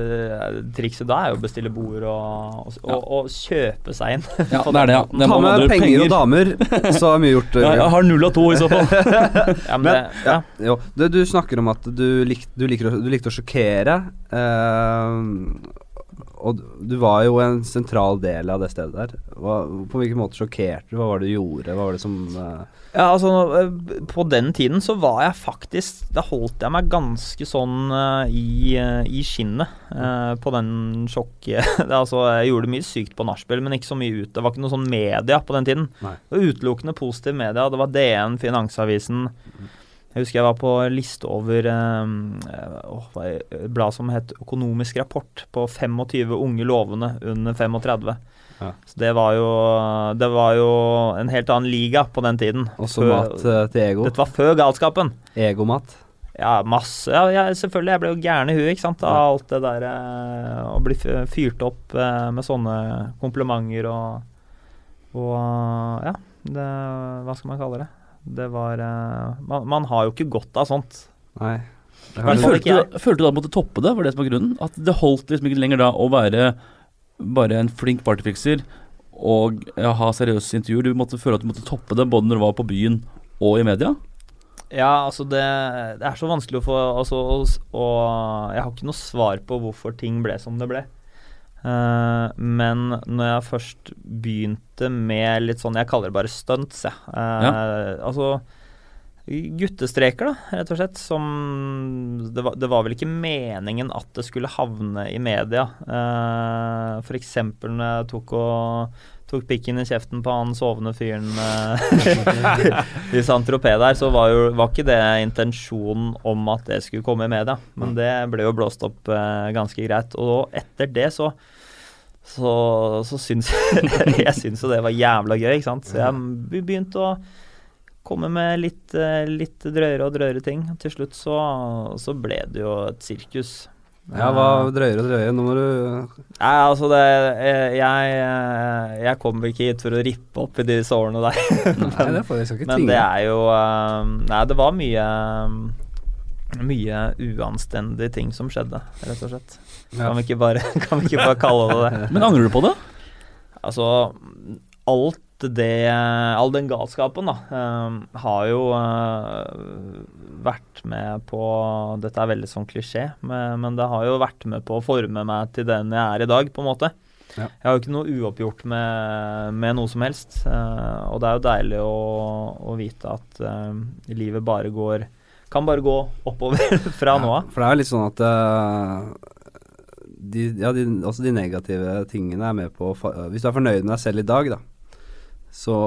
Trikset da er jo å bestille bord og, og, og, og kjøpe seg inn. Ja, det er det, ja. Det Ta med penger, penger, og damer, så er mye gjort. Ja, jeg har null av to i så fall. Ja, men det, ja. Jo, du, du snakker om at du, lik, du, liker, du likte å sjokkere. eh, og du var jo en sentral del av det stedet der. Hva, på hvilken måte sjokkerte du? Hva var det du gjorde? Hva var det som uh... Ja, altså eh, På den tiden så var jeg faktisk Da holdt jeg meg ganske sånn uh, i, uh, i skinnet på den sjokket. Altså, jeg gjorde mye sykt på nachspiel, men ikke så mye ut. Det var ikke noe sånn media på den tiden. Nei. Det var utelukkende positiv media. Det var DN, Finansavisen. Jeg husker jeg var på liste over eh, hva er- et blad som het Økonomisk rapport, på 25 unge lovende under 35. Ja. Så det var jo Det var jo en helt annen liga på den tiden. Også Før- mat eh, til ego? Dette var før galskapen. Egomat? Ja, masse. Ja, jeg, selvfølgelig. Jeg ble jo gæren i huet ikke sant, av alt det der eh, Å bli fyrt opp eh, med sånne komplimenter og Og ja, det, hva skal man kalle det? Det var eh, man, man har jo ikke godt av sånt. Nei. Men Følte du, følte du da at du måtte toppe det? Var det som var grunnen? At det holdt liksom ikke lenger da å være bare en flink partyfikser og ja, ha seriøse intervjuer? Du måtte føle at du måtte toppe det både når du var på byen og i media? Ja, altså det, det er så vanskelig å få altså, og, og jeg har ikke noe svar på hvorfor ting ble som det ble. Eh, men når jeg først begynte med litt sånn Jeg kaller det bare stunts, jeg. Eh, Altså guttestreker, da, rett og slett. Som det var, det var vel ikke meningen at det skulle havne i media. Uh, F.eks. når jeg tok og tok pikken i kjeften på han sovende fyren i Saint-Tropez der, så var jo var ikke det intensjonen om at det skulle komme i media. Men det ble jo blåst opp eh, ganske greit. Og etter det så så, så syns jeg syns jo det var jævla gøy, ikke sant. Så jeg begynte å komme med litt, eh, litt drøyere og drøyere ting. Til slutt så, så ble det jo et sirkus. Ja, hva drøyere og drøyere? Nå må du Nei, altså det eh, Jeg, eh, jeg kommer ikke hit for å rippe opp i de sårene der. Nei, det får jeg ikke Men det er jo eh, Nei, det var mye mye uanstendige ting som skjedde, rett og slett. Ja. Kan, vi ikke bare, kan vi ikke bare kalle det det? Men angrer du på det? Altså, alt det All den galskapen, da, eh, har jo eh, vært med på Dette er veldig sånn klisjé, men, men det har jo vært med på å forme meg til den jeg er i dag, på en måte. Ja. Jeg har jo ikke noe uoppgjort med, med noe som helst. Uh, og det er jo deilig å, å vite at uh, livet bare går, kan bare gå oppover fra nå av. For det er jo litt sånn at de, ja, de, også de negative tingene er med på Hvis du er fornøyd med deg selv i dag, da, så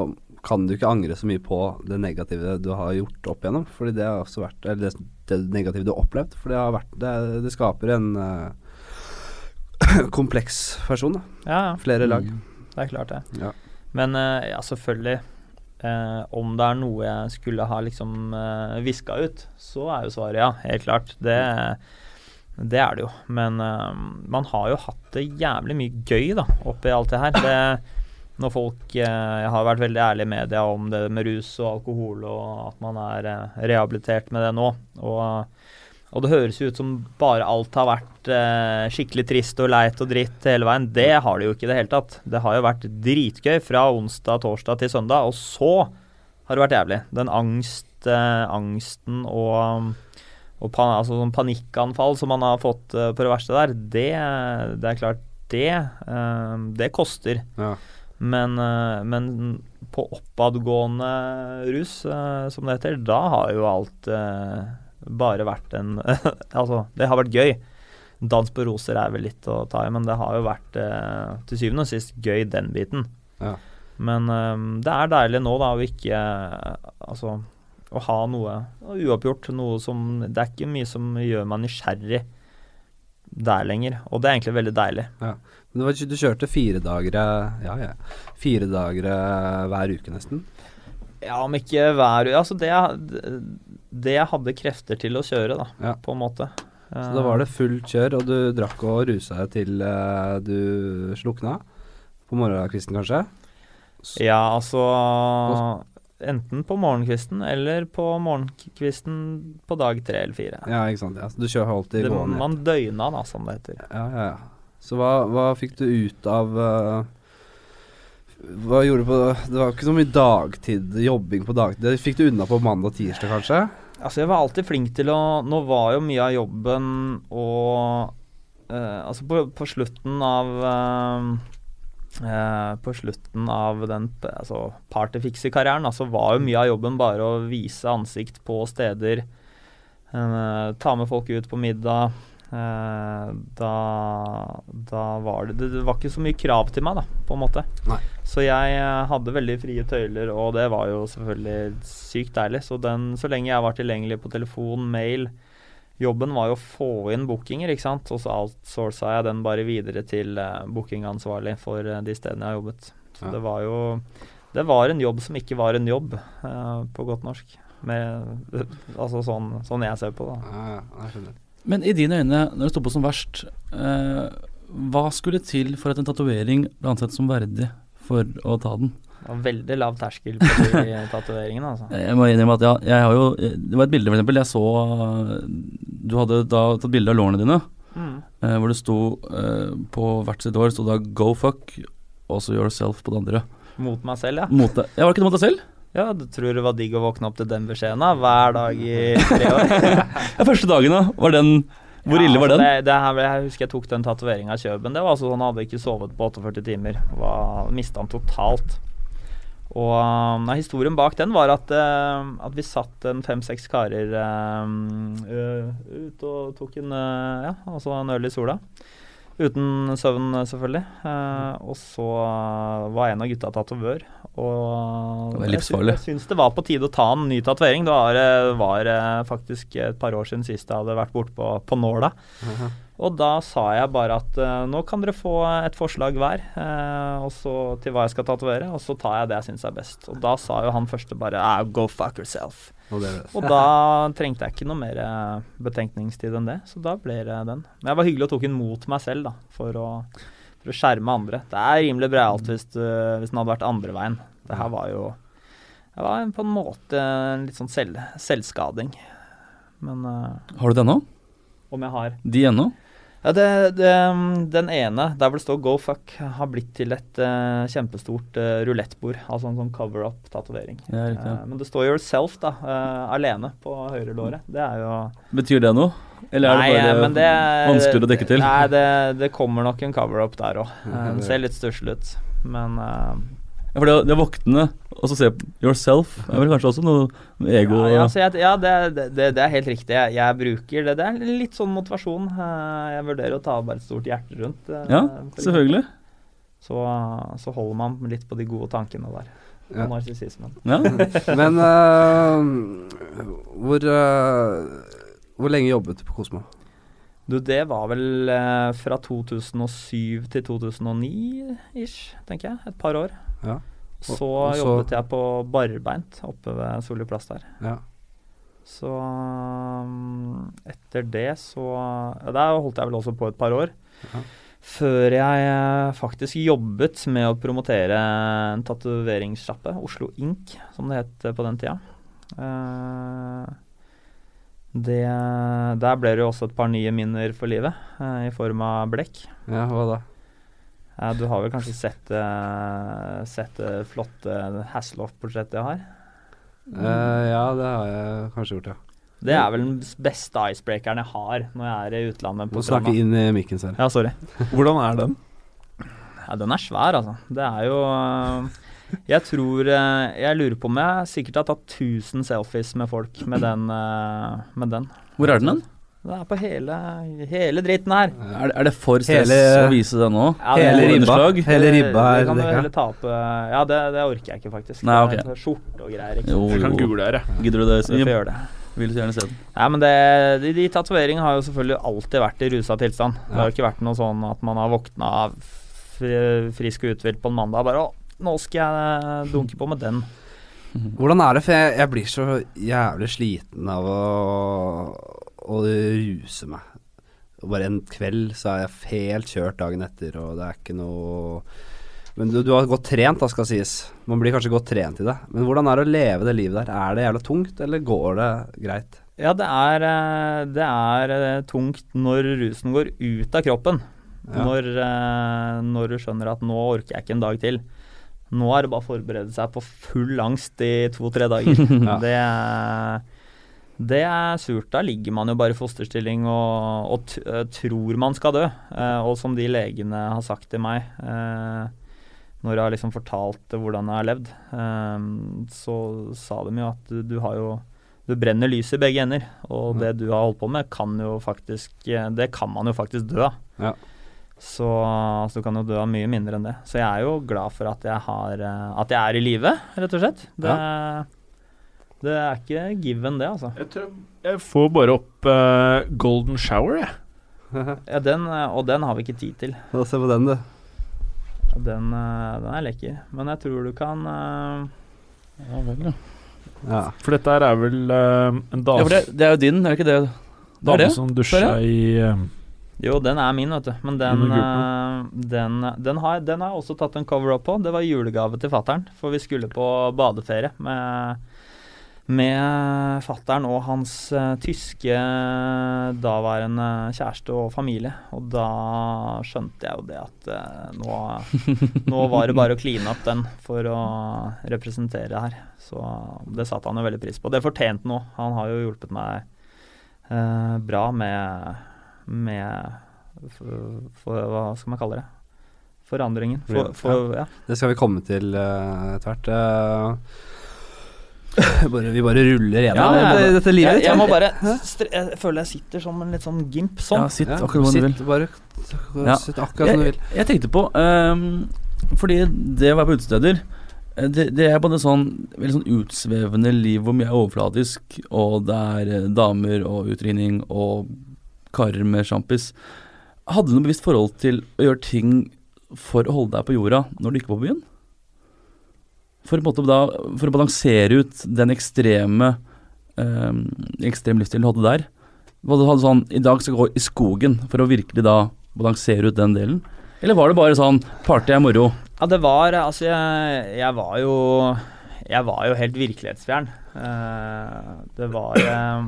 kan du ikke angre så mye på det negative du har gjort opp igjennom. Fordi det har også vært Eller det, det negative du har opplevd. For det har vært Det, det skaper en uh, kompleks person, da. Ja, ja. Flere lag. Mm. Det er klart, det. Ja. Men uh, ja, selvfølgelig. Uh, om det er noe jeg skulle ha liksom viska ut, så er jo svaret ja. Helt klart. Det, det er det jo. Men uh, man har jo hatt det jævlig mye gøy da, oppi alt det her. Det, når folk uh, Jeg har vært veldig ærlig i media om det med rus og alkohol, og at man er uh, rehabilitert med det nå. Og, og det høres jo ut som bare alt har vært skikkelig trist og leit og dritt hele veien. Det har det jo ikke i det hele tatt. Det har jo vært dritgøy fra onsdag, torsdag til søndag, og så har det vært jævlig. Den angst, angsten og, og pan, altså sånn panikkanfall som man har fått uh, på det verste der, det, det er klart det, uh, det koster. Ja. Men, uh, men på oppadgående rus, som det heter, da har jo alt bare vært en Altså, det har vært gøy. Dans på roser er vel litt å ta i, men det har jo vært til syvende og sist gøy, den biten. Ja. Men det er deilig nå, da, å ikke Altså, å ha noe uoppgjort. Noe som Det er ikke mye som gjør meg nysgjerrig der lenger, og det er egentlig veldig deilig. Men det var, du kjørte fire dager eh, Ja, ja. Fire dager eh, hver uke, nesten. Ja, om ikke hver uke Altså, det det jeg hadde krefter til å kjøre, da, Ja. på en måte. Så da var det fullt kjør, og du drakk og rusa deg til eh, du slukna? På morgenkvisten, kanskje? Så, Ja, altså Enten på morgenkvisten eller på morgenkvisten på dag tre eller fire. Ja, ikke sant. Ja. Så du kjører alltid Det, gående? man døgna, da, som det heter. Ja, ja, ja. Så hva, hva fikk du ut av uh, Hva gjorde du på Det var ikke så mye dagtid, jobbing på dagtid. Det fikk du unna på mandag og tirsdag, kanskje? Altså, jeg var alltid flink til å Nå var jo mye av jobben og uh, Altså, på, på slutten av eh, eh, På slutten av den altså, partyfikser-karrieren, altså, var jo mye av jobben bare å vise ansikt på steder. eh, ta med folk ut på middag. Eh, da, da var det, det var ikke så mye krav til meg, da, på en måte. Nei. Så jeg hadde veldig frie tøyler, og det var jo selvfølgelig sykt deilig. Så, den, så lenge jeg var tilgjengelig på telefon, mail Jobben var jo å få inn bookinger, ikke sant. Og så outsourca jeg den bare videre til eh, bookingansvarlig for eh, de stedene jeg har jobbet. Så Ja. det var jo Det var en jobb som ikke var en jobb, uh, på godt norsk. Med, altså sånn, sånn jeg ser på det. Ja, ja. Men i dine øyne, når det sto på som verst, eh, hva skulle til for at en tatovering ble ansett som verdig for å ta den? Veldig lav terskel på de tatoveringene, altså. Jeg må innrømme at ja, jeg har jo Det var et bilde, eksempel. Jeg så Du hadde da tatt bilde av lårene dine, Mm. eh, hvor det sto eh, På hvert sitt år sto da 'go fuck', og så yourself på det andre. Mot meg selv, ja. Mot deg. Ja, var det ikke det mot deg selv? Ja, du tror det var digg å våkne opp til den beskjeden da, hver dag i tre år? Ja, første dagen, da. Var den Hvor ille var altså, den? Det, det her, jeg husker jeg tok den tatoveringa i Kjøben. Det var altså sånn, Han hadde ikke sovet på 48 timer. Mista den totalt. Og um, nei, historien bak den var at, uh, at vi satt en fem-seks karer uh, ut og tok en, uh, ja, altså en øl i sola. Uten søvn, selvfølgelig. Eh, og så var en av gutta tatovør. Og Det var jeg sy- Jeg syns det var på tide å ta en ny tatovering. Det var, var faktisk et par år siden sist jeg hadde vært bortpå på, på nåla. Og da sa jeg bare at eh, nå kan dere få et forslag hver eh, til hva jeg skal tatovere, og så tar jeg det jeg syns er best. Og da sa jo han første bare ah, go fuck yourself. Og det, Og da trengte jeg ikke noe mer eh, betenkningstid enn det, så da ble det den. Men jeg var hyggelig og tok den mot meg selv, da, for å, for å skjerme andre. Det er rimelig breialt hvis, hvis den hadde vært andre veien. Det her var jo Det var på en måte en litt sånn selv, selvskading. Men Har du det ennå? om jeg har De ennå? Ja, det, det, Den ene, der hvor det står 'go fuck', har blitt til et uh, kjempestort uh, rulettbord. Altså en sånn cover-up-tatovering. Ja, riktig. Eh, men det står 'yourself' da, uh, alene på høyre låret. Det er jo Betyr det noe? Eller er Nei, det eh, bare det, vanskeligere å dekke til? Nei, det, det kommer nok en cover-up der òg. Ja, Den ser litt stusslig ut. Men For det, det er våkne og så se yourself yourself er vel kanskje også noe ego Ja, ja, jeg, ja det, det, det er helt riktig. Jeg, jeg bruker det. Det er litt sånn motivasjon. Eh, Jeg vurderer å ta bare et stort hjerte rundt. eh, Ja, selvfølgelig. Så, så holder man litt på de gode tankene der. Ja. Og narsissismen. Ja. Men uh, hvor uh, Hvor lenge jobbet du på Kosmo? Du, det var vel uh, fra 2007 til 2009-ish, tenker jeg. Et par år. Ja. Så, og så- jobbet jeg på barbeint oppe ved Solli plass der. Ja. Så um, etter det så ja, Der holdt jeg vel også på et par år. Ja. Før jeg eh, faktisk jobbet med å promotere en tatoveringssjappe, Oslo Ink, som det het på den tida. Uh, det, der ble det jo også et par nye minner for livet, uh, i form av blekk. ja, hva da? Eh, du har vel kanskje sett, eh, sett det flotte Hasselhoff-portrettet jeg har? Eh, ja, det har jeg kanskje gjort, ja. Det er vel den beste icebreakeren jeg har når jeg er i utlandet. Må på snakke inn i mikken selv. Ja, sorry. Hvordan er den? Ja, den er svær, altså. Det er jo Jeg tror Jeg lurer på om jeg sikkert har tatt 1000 selfies med folk med den. Med den. Hvor er den hen? Det er på hele, hele dritten her. Er, det- er det for stress Hele- å vise det nå? Ja, Hele ribba, hele ribba Det det kan du heller ta øh, Ja, det, det orker jeg ikke, faktisk. Nei, ok. Det er Skjorte og greier. Ikke? Jo, Jeg kan jo. google her, jeg. Gidder du det? Så vi får gjøre det. Vil så gjerne se den. Nei, men det, de, de tatoveringene har jo selvfølgelig alltid vært i rusa tilstand. Det har jo ikke vært noe sånn at man har våkna fri, frisk og uthvilt på en mandag bare Å, nå skal jeg dunke på med den. Hvordan er det? For jeg, jeg blir så jævlig sliten av å, å ruse meg. Og Bare en kveld så er jeg helt kjørt dagen etter, og det er ikke noe Men du, du har godt trent, da, skal sies. Man blir kanskje godt trent i det. Men hvordan er det å leve det livet der? Er det jævla tungt, eller går det greit? Ja, det er, eh, det er eh, tungt når rusen går ut av kroppen. Ja. Når, eh, når du skjønner at nå orker jeg ikke en dag til. Nå er det bare å forberede seg på full angst i to-tre dager. Ja. det, er, det er surt. Da ligger man jo bare i fosterstilling og, og eh, tror man skal dø. Eh, og som de legene har sagt til meg eh, når jeg har liksom fortalt hvordan jeg har levd, eh, så sa de jo at du, du har jo du brenner lys i begge ender, og Ja. det du har holdt på med, kan jo faktisk eh, Det kan man jo faktisk dø av. Ja. Så, altså, du kan jo dø av mye mindre enn det. Så jeg er jo glad for at jeg, har, eh, at jeg er i live, rett og slett. Det, det er ikke given, det, altså. Jeg tror jeg får bare opp uh, Golden Shower, jeg. Ja, den, eh, og den har vi ikke tid til. Se på den, du. Den, eh, den er lekker. Men jeg tror du kan uh, Ja vel, ja. Ja. For dette her er vel uh, en ja dame, for det, det er jo din, er det ikke det? Det dame det? som dusja i uh, Jo, den er min, vet du. Men den, den, den, har, den har jeg også tatt en cover-up på. Det var julegave til fattern, for vi skulle på badeferie med, med fattern og hans eh, tyske daværende kjæreste og familie. Og da skjønte jeg jo det at eh, nå, nå var det bare å kline opp den for å representere her. Så det satte han jo veldig pris på. Det fortjente han òg. Han har jo hjulpet meg eh, bra med med for, for, Hva skal man kalle det? Forandringen. For, for, ja. Det skal vi komme til uh, etter hvert. Eh, bare, vi bare ruller gjennom Ja, ja, ja. dette, livet Jeg, ditt. jeg jeg, må bare Jeg føler jeg sitter som en litt sånn gimp. Sånn. Ja, sitt Ja, akkurat som du vil. bare Ja. Sitt akkurat som du vil. jeg tenkte på um, Fordi det å være på utesteder eh, det, det er både sånn veldig sånn utsvevende liv hvor mye er overflatisk, og det er eh, damer og utringning og karer med sjampis. Hadde du noe bevisst forhold til å gjøre ting for å holde deg på jorda når du ikke var på byen? For, da, for å balansere ut den ekstreme eh, ekstrem livsstilen du hadde der. Var hadde sånn I dag skal jeg gå i skogen for å virkelig da balansere ut den delen? Eller var det bare sånn party er moro? Ja, det var Altså, jeg, jeg var jo Jeg var jo helt virkelighetsfjern. Eh, det var eh,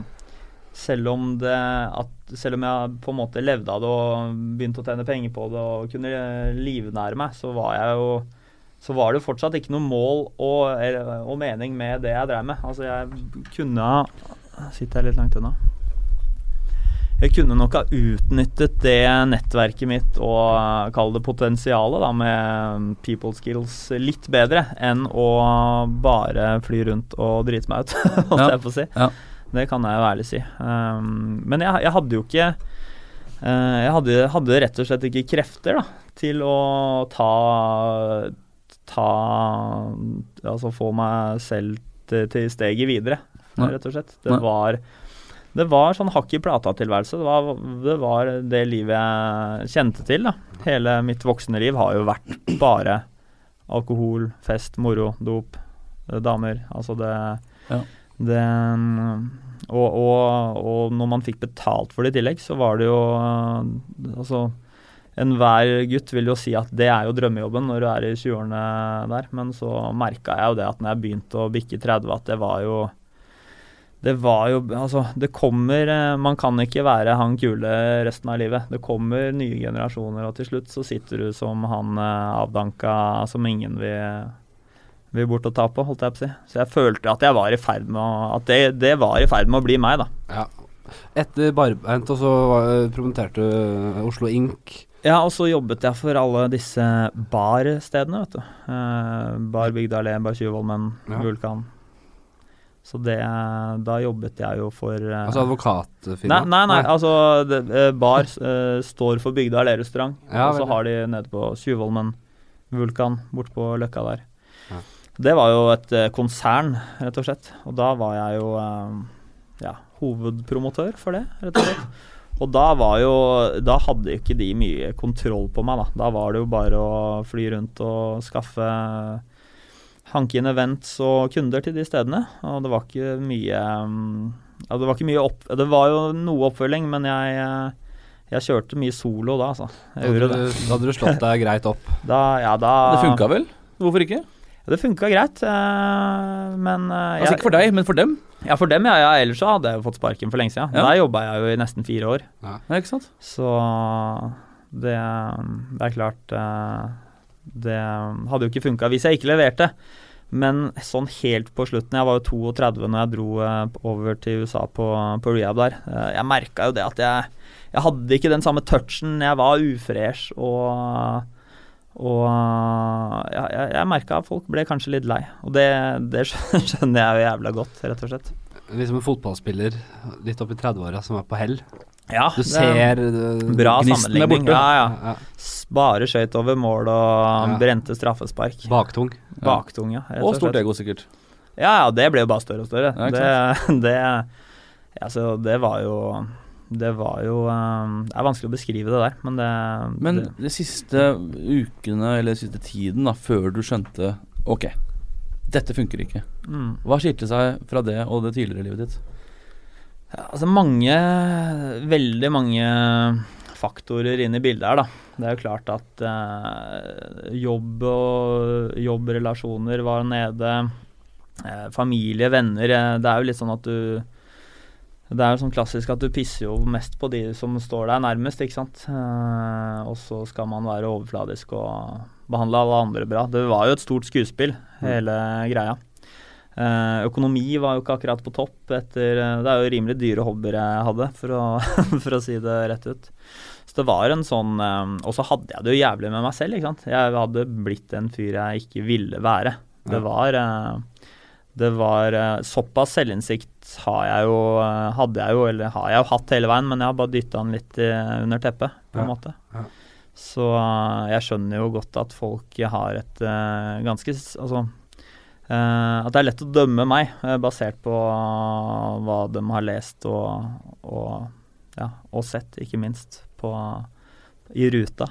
Selv om det at Selv om jeg på en måte levde av det og begynte å tjene penger på det og kunne eh, livnære meg, så var jeg jo så var det fortsatt ikke noe mål og, og mening med det jeg drev med. Altså, jeg kunne Sitter jeg litt langt unna? jeg kunne nok ha utnyttet det nettverket mitt og uh, kall det potensialet da med people skills litt bedre enn å bare fly rundt og drite meg ut, holdt Ja. jeg på å si. Ja. Det kan jeg jo ærlig si. Um, men jeg, jeg hadde jo ikke uh, Jeg hadde, hadde rett og slett ikke krefter da, til å ta Ta Altså få meg selv til, til steget videre, rett og slett. Det var det var sånn hakk i plata-tilværelse. Det var, det var det livet jeg kjente til. da. Hele mitt voksne liv har jo vært bare alkohol, fest, moro, dop, eh, damer. Altså det, Ja. det og, og, og når man fikk betalt for det i tillegg, så var det jo eh, Altså Enhver gutt vil jo si at det er jo drømmejobben når du er i 20-årene der, men så merka jeg jo det at når jeg begynte å bikke 30, at det var jo det var jo Altså, det kommer eh, Man kan ikke være han kule resten av livet. Det kommer nye generasjoner, og til slutt så sitter du som han eh, avdanka som ingen vil, vil bort og ta på, holdt jeg på å si. Så jeg følte at jeg var i ferd med å At det, det var i ferd med å bli meg, da. Ja. Etter Barbeint, og så promoterte Oslo Ink. Ja, og så jobbet jeg for alle disse barstedene, vet du. Eh, bar Bygda Allé, Bar Tjuvholmen, Ja. Vulkan. Så det Da jobbet jeg jo for eh, Altså advokatfirma? Nei, nei, nei, altså det, eh, Bar eh, står for Bygda allé-restaurant. Ja, og så har de nede på Tjuvholmen, Vulkan, bort på Løkka der. Ja. Det var jo et eh, konsern, rett og slett. Og da var jeg jo eh, ja, hovedpromotør for det, rett og slett. Og da var jo Da hadde ikke de mye kontroll på meg, da. Da var det jo bare å fly rundt og skaffe Hanke inn events og kunder til de stedene. Og det var ikke mye mm, ja, Det var ikke mye opp... Det var jo noe oppfølging, men jeg jeg kjørte mye solo da, altså. Da hadde, du, da hadde du slått deg greit opp. Da, ja, da Det funka vel? Hvorfor ikke? Ja, det funka greit, eh, men eh, Altså ikke for deg, men for dem. Ja, for dem, ja. ja ellers så hadde jeg jo fått sparken for lenge siden. Ja. Der jobba jeg jo i nesten fire år. Ja, ikke sant? Så det, det er klart eh, Det hadde jo ikke funka hvis jeg ikke leverte. Men sånn helt på slutten Jeg var jo 32 når jeg dro over til USA på, på rehab der. Jeg merka jo det at jeg, jeg hadde ikke den samme touchen. Jeg var ufresh og og ja, jeg, jeg merka at folk ble kanskje litt lei. Og det, det skjønner jeg jo jævla godt, rett og slett. Liksom en fotballspiller litt opp i 30-åra som er på hell. Ja, Du ser uh, Bra Gnisten er borte. Ja, ja. ja, Bare skøyt over mål og Ja. brente straffespark. Baktung. Baktung, ja. rett Og stort slett. ego, sikkert. Ja, ja, det ble jo bare større og større. Ja, det, det, altså, det var jo Det var jo eh, Det er vanskelig å beskrive det der, men det Men det, de siste ukene, eller siste tiden, da, før du skjønte Ok, dette funker ikke. mm. Hva skilte seg fra det og det tidligere livet ditt? Ja, Altså mange Veldig mange faktorer inn i bildet her, da. Det er jo klart at eh, jobb og jobbrelasjoner var nede. Eh, familie, venner. Eh, det er jo litt sånn at du Det er jo sånn klassisk at du pisser jo mest på de som står deg nærmest, ikke sant. Eh, og så skal man være overfladisk og behandle alle andre bra. Det var jo et stort skuespill, hele greia. Eh, økonomi var jo ikke akkurat på topp etter eh, Det er jo rimelig dyre hobbyer jeg hadde, for å, for å si det rett ut. Så det var en sånn Og så hadde jeg det jo jævlig med meg selv, ikke sant. Jeg hadde blitt en fyr jeg ikke ville være. Det var Det var eh, Såpass selvinnsikt har jeg jo eh, Hadde jeg jo, eller har jeg jo hatt hele veien, men jeg har bare dytta den litt eh, under teppet, på en Ja, måte. ja. Så jeg skjønner jo godt at folk har et ganske Altså eh, at det er lett å dømme meg basert på hva de har lest og, og, ja, og sett, ikke minst, på, i ruta.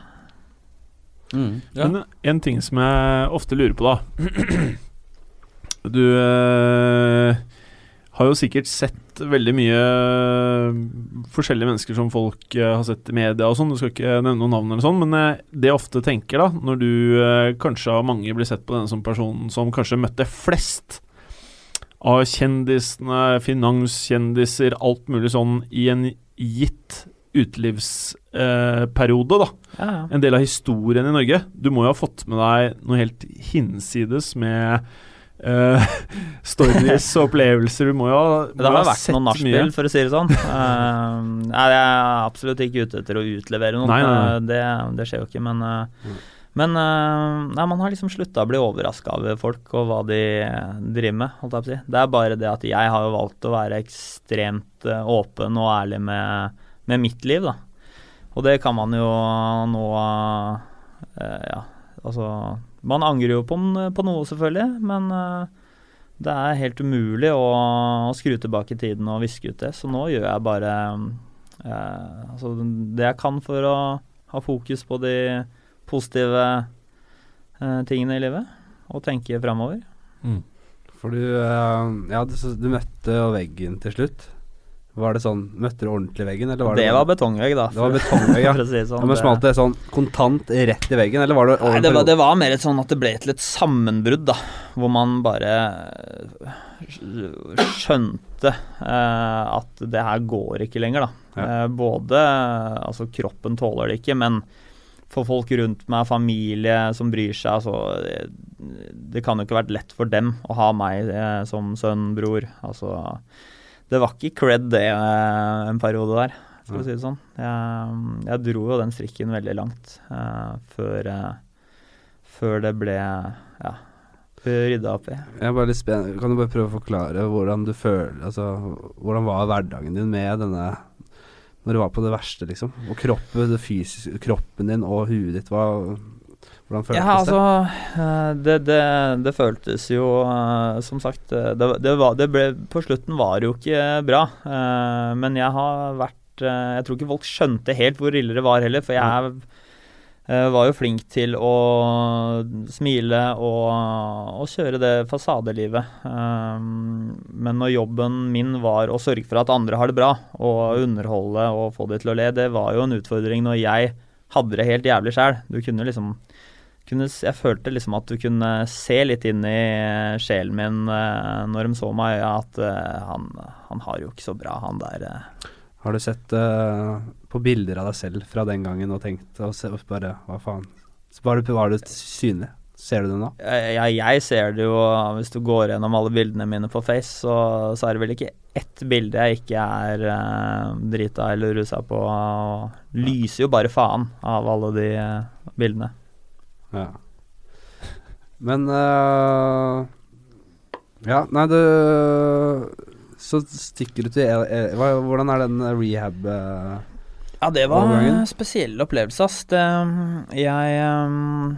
Mm. Ja. Men en ting som jeg ofte lurer på, da Du eh, har jo sikkert sett veldig mye eh, forskjellige mennesker som folk eh, har sett i media og sånn. Du skal ikke nevne noen navn eller sånn, men eh, det jeg ofte tenker, da, når du eh, kanskje av mange blir sett på denne som personen som kanskje møtte flest av kjendisene, finanskjendiser, alt mulig sånn i en gitt utelivsperiode, da Ja, ja. en del av historien i Norge. Du må jo ha fått med deg noe helt hinsides med eh, stories og opplevelser. Du må jo ha Det har vært noen nachspiel, for å si det sånn. Uh, jeg er absolutt ikke ute etter å utlevere noen. Nei, nei, nei. Eh, det, det skjer jo ikke, men Mm. Men nei, man har liksom slutta å bli overraska over folk og hva de driver med, holdt jeg på å si. Det er bare det at jeg har jo valgt å være ekstremt åpen og ærlig med, med mitt liv, da. Og det kan man jo nå Ja, altså Man angrer jo på, på noe, selvfølgelig, men eh, det er helt umulig å, å skru tilbake tiden og viske ut det, så nå gjør jeg bare eh, altså det jeg kan for å ha fokus på de positive eh, tingene i livet, og tenke framover. For du eh, Ja, du, du møtte veggen til slutt. Var det sånn Møtte du ordentlig veggen, eller var Det det var betongvegg, da. Det var betongvegg, ja. si sånn. Ja, men smalt det sånn kontant rett i veggen, eller var det ordentlig? Nei, det var, det var mer et sånn at det ble til et sammenbrudd, da. Hvor man bare eh, skjønte eh, at det her går ikke lenger, da. Ja. Eh, både Altså, kroppen tåler det ikke, men for folk rundt meg, familie som bryr seg, altså Det, det kan jo ikke vært lett for dem å ha meg eh, som sønn, bror. Altså Det var ikke cred, det, eh, en periode der for å si det sånn. Jeg, jeg dro jo den strikken veldig langt uh, før, uh, før det ble ja, rydda opp i. Jeg er bare litt spen- Kan du bare prøve å forklare hvordan du føler Altså, hvordan var hverdagen din med denne Når du var på det verste, liksom? Og kroppen, det fysiske, kroppen din og huet ditt, hva, hvordan føltes Ja, altså eh, det, det, det føltes jo eh, Som sagt, eh, det, det, var, det ble På slutten var det jo ikke bra. Men jeg har vært Jeg tror ikke folk skjønte helt hvor ille det var heller, for jeg var jo flink til å smile og, og kjøre det fasadelivet. Men når jobben min var å sørge for at andre har det bra, og underholde og få de til å le, det var jo en utfordring når jeg hadde det helt jævlig sjæl. Du kunne liksom kunne, jeg følte liksom at du kunne se litt inn i sjelen min eh, når de så meg, at eh, han, han har jo ikke så bra, han der. eh. Har du sett uh, på bilder av deg selv fra den gangen og tenkt og se, og bare Hva faen? Var det, var det synlig? Ser du det nå? Jeg, jeg ser det jo, hvis du går gjennom alle bildene mine på Face, så, så er det vel ikke ett bilde jeg ikke er eh, drita eller rusa på. Og lyser jo bare faen av alle de eh, bildene. Ja. Men uh, Ja, nei, du Så stikker du til e e hva, Hvordan er den rehab uh, Ja, det var en spesiell opplevelse, ass. Det, jeg um,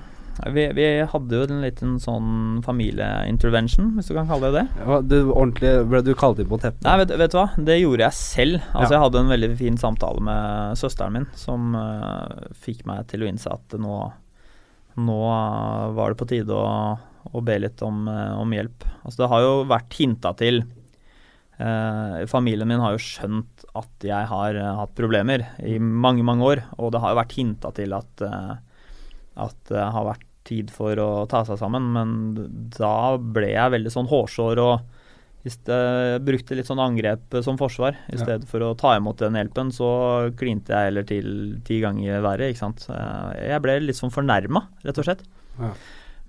vi, vi hadde jo en liten sånn familieintervention, hvis du kan kalle det det. Ja, du, ordentlig, Ble du kalt inn på teppet? Nei, vet, vet du hva? Det gjorde jeg selv. Altså, Ja. Jeg hadde en veldig fin samtale med søsteren min, som uh, fikk meg til å innse at nå, nå var det på tide å, å be litt om, uh, om hjelp. Altså, det har jo vært hinta til Eh, Familien min har jo skjønt at jeg har uh, hatt problemer i mange, mange år, og det har jo vært hinta til at, uh, at det har vært tid for å ta seg sammen, men da ble jeg veldig sånn hårsår og brukte litt sånn angrep som forsvar. I Ja. stedet for å ta imot den hjelpen, så klinte jeg heller til ti ganger verre, ikke sant. Eh, Jeg ble litt sånn fornærma, rett og slett. Ja.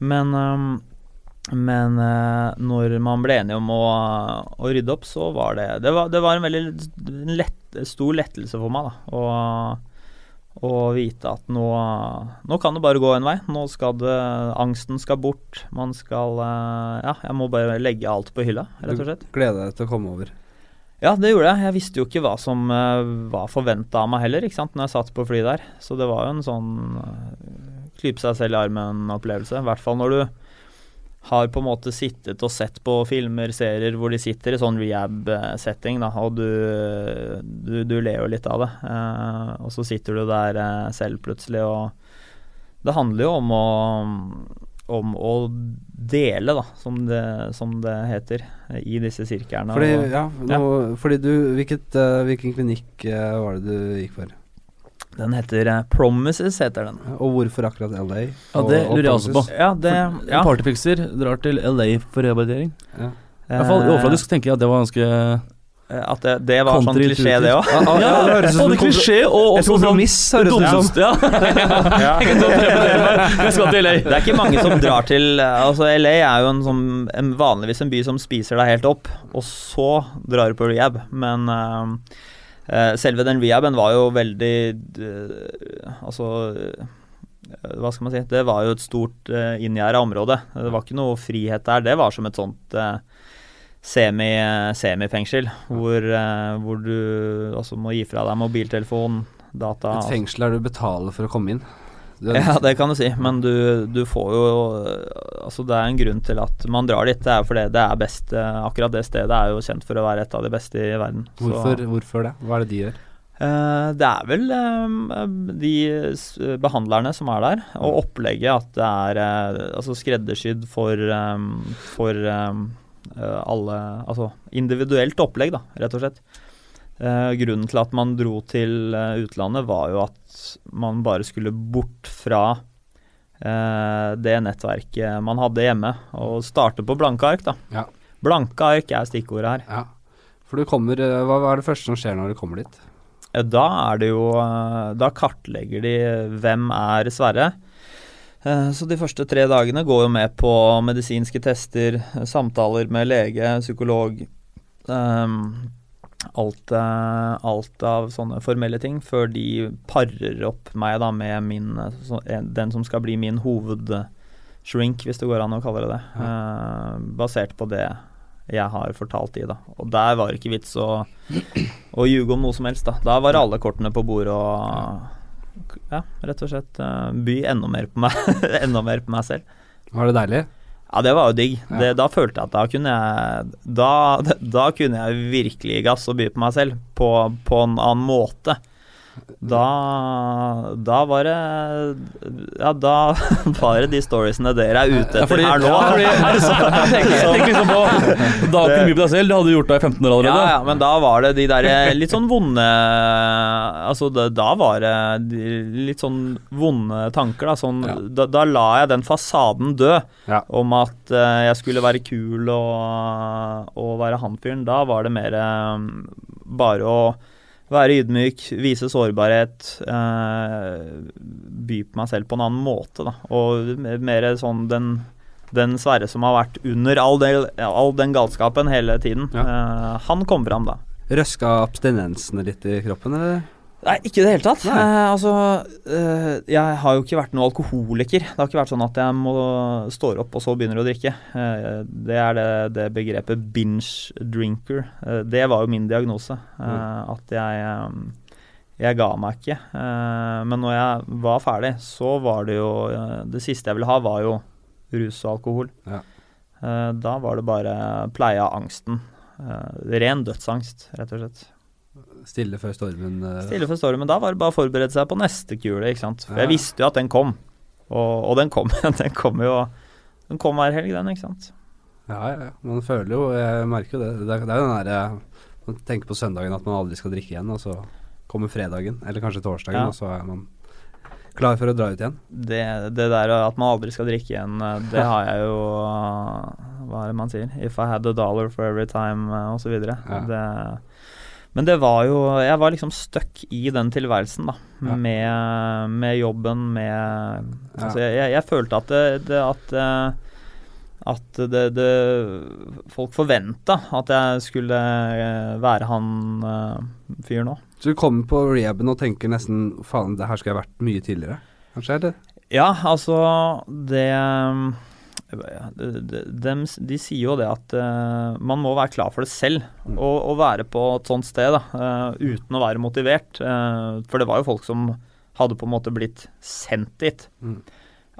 Men, men når man ble enige om å, å rydde opp, så var det Det var, det var en veldig lett, stor lettelse for meg, da. Å, å vite at nå, nå kan det bare gå en vei. Nå skal det Angsten skal bort. Man skal øh, Ja, jeg må bare legge alt på hylla, rett og slett. Gleder deg til å komme over. Ja, det gjorde jeg. Jeg visste jo ikke hva som uh, var forventa av meg heller, ikke sant, når jeg satt på fly der. Så det var jo en sånn uh, klype seg selv i armen-opplevelse. I hvert fall når du har på en måte sittet og sett på filmer, serier hvor de sitter i sånn rehab-setting, da, og du, du, du ler jo litt av det. Eh, og så sitter du der eh, selv plutselig, og det handler jo om å om å dele, da, som det, som det heter, i disse sirklene. Fordi, og- ja, nå, fordi du hvilket, øh, Hvilken klinikk øh, var det du gikk for? Den heter uh, Promises, heter den. Og hvorfor akkurat LA? Ja, det lurer jeg også på. Ja, det ja. En drar til LA for rehabilitering. Ja. I hvert fall Eh, overfladisk tenker jeg at det var ganske Eh, At det, det var sånn klisjé, det òg. Ja, ja, ja, det høres ut som klisjé og også sånn kompromiss, høres det ut som. ja. Jeg skal til LA. Det er ikke mange som drar til Altså LA er jo en som, en, vanligvis en by som spiser deg helt opp, og så drar du på rehab. Men eh, eh, selve den rehaben var jo veldig eh, Altså eh, hva skal man si Det var jo et stort uh, inngjerda område. Det var ikke noe frihet der. Det var som et sånt eh, semi, semifengsel, hvor, eh, hvor du altså må gi fra deg mobiltelefon, data Et fengsel der du betaler for å komme inn. Du, ja, det kan du si, men du, du får jo Altså, det er en grunn til at man drar dit. Det er fordi det er best eh, Akkurat det stedet er jo kjent for å være et av de beste i verden. Så, hvorfor, hvorfor det? Hva er det de gjør? eh, det er vel eh, de behandlerne som er der, og opplegget at det er altså skreddersydd for, for alle Altså individuelt opplegg, da, rett og slett. Eh, grunnen til at man dro til eh, utlandet, var jo at man bare skulle bort fra eh, det nettverket man hadde hjemme, og starte på blanke ark, da. Ja. Blanke ark er stikkordet her. Ja. For du kommer hva, er det første som skjer når du kommer dit? Eh, Da er det jo Da kartlegger de hvem er Sverre. Så de første tre dagene går jo med på medisinske tester, samtaler med lege, psykolog. ehm, Alt, eh, alt av sånne formelle ting, før de parer opp meg da med min eh, en- Den som skal bli min hovedshrink, hvis det går an å kalle det det. eh, Basert på det jeg har fortalt de, da. Og der var det ikke vits å å ljuge om noe som helst. Da Da var alle kortene på bordet og ja, rett og slett uh, by enda mer på meg, enda mer på meg selv. Var det deilig? Ja, det var jo digg. Det, da følte jeg at da kunne jeg da, da kunne jeg virkelig gass og by på meg selv på, på en annen måte. Da Da var det Ja, da var det de storiesene dere er ute Ja, etter fordi, her nå. ja, fordi jeg, tenker, jeg tenker liksom på Da kunne du by på deg selv, det hadde du gjort da i 15 år allerede. ja, men da var det de der eh, litt sånn vonde Altså, da, da var det de litt sånn vonde tanker, da. Sånn, Ja. da, da la jeg den fasaden dø Ja. om at uh, jeg skulle være kul og, og være han fyren. Da var det mer um, bare å være ydmyk, vise sårbarhet, eh, by på meg selv på en annen måte, da. Og mer sånn den den Sverre som har vært under all, del, all den galskapen hele tiden. Eh, han kom fram da. Røska abstinensene litt i kroppen, eller? Nei, ikke i det hele tatt. Eh, altså, eh, jeg har jo ikke vært noen alkoholiker. Det har ikke vært sånn at jeg må står opp og så begynner å drikke. Eh, det er det, det begrepet binge drinker. Eh, det var jo min diagnose. Eh, at jeg eh, jeg ga meg ikke. Eh, men når jeg var ferdig, så var det jo Det siste jeg ville ha, var jo rus og alkohol. Ja. Eh, da var det bare pleie av angsten. Ren dødsangst, rett og slett. Stille før stormen Uh... Stille før stormen. Da var det bare å forberede seg på neste kule, ikke sant. For Ja. jeg visste jo at den kom. Og, og den kom. den kom jo Den kom hver helg, den, ikke sant. Ja, ja. Man føler jo Jeg merker jo det. Det er, det er den derre Man tenker på søndagen at man aldri skal drikke igjen, og så kommer fredagen, eller kanskje torsdagen, Ja. og så er man klar for å dra ut igjen. Det, det der at man aldri skal drikke igjen, eh, det har jeg jo Hva er det man sier? If I had a dollar for every time, osv. Ja. Det, men det var jo Jeg var liksom stuck i den tilværelsen, da. Ja. Med, med jobben, med Ja. Altså, jeg, jeg, følte at det, det at eh, at det, det Folk forventa at jeg skulle eh, være han uh, fyren òg. Så du kommer på rehaben og tenker nesten faen, det her skulle jeg vært mye tidligere. Kanskje, eller? Ja, altså Det de, de, de sier jo det at uh, man må være klar for det selv. Og, og være på et sånt sted da, uh, uten å være motivert. Uh, for det var jo folk som hadde på en måte blitt sendt dit. Mm.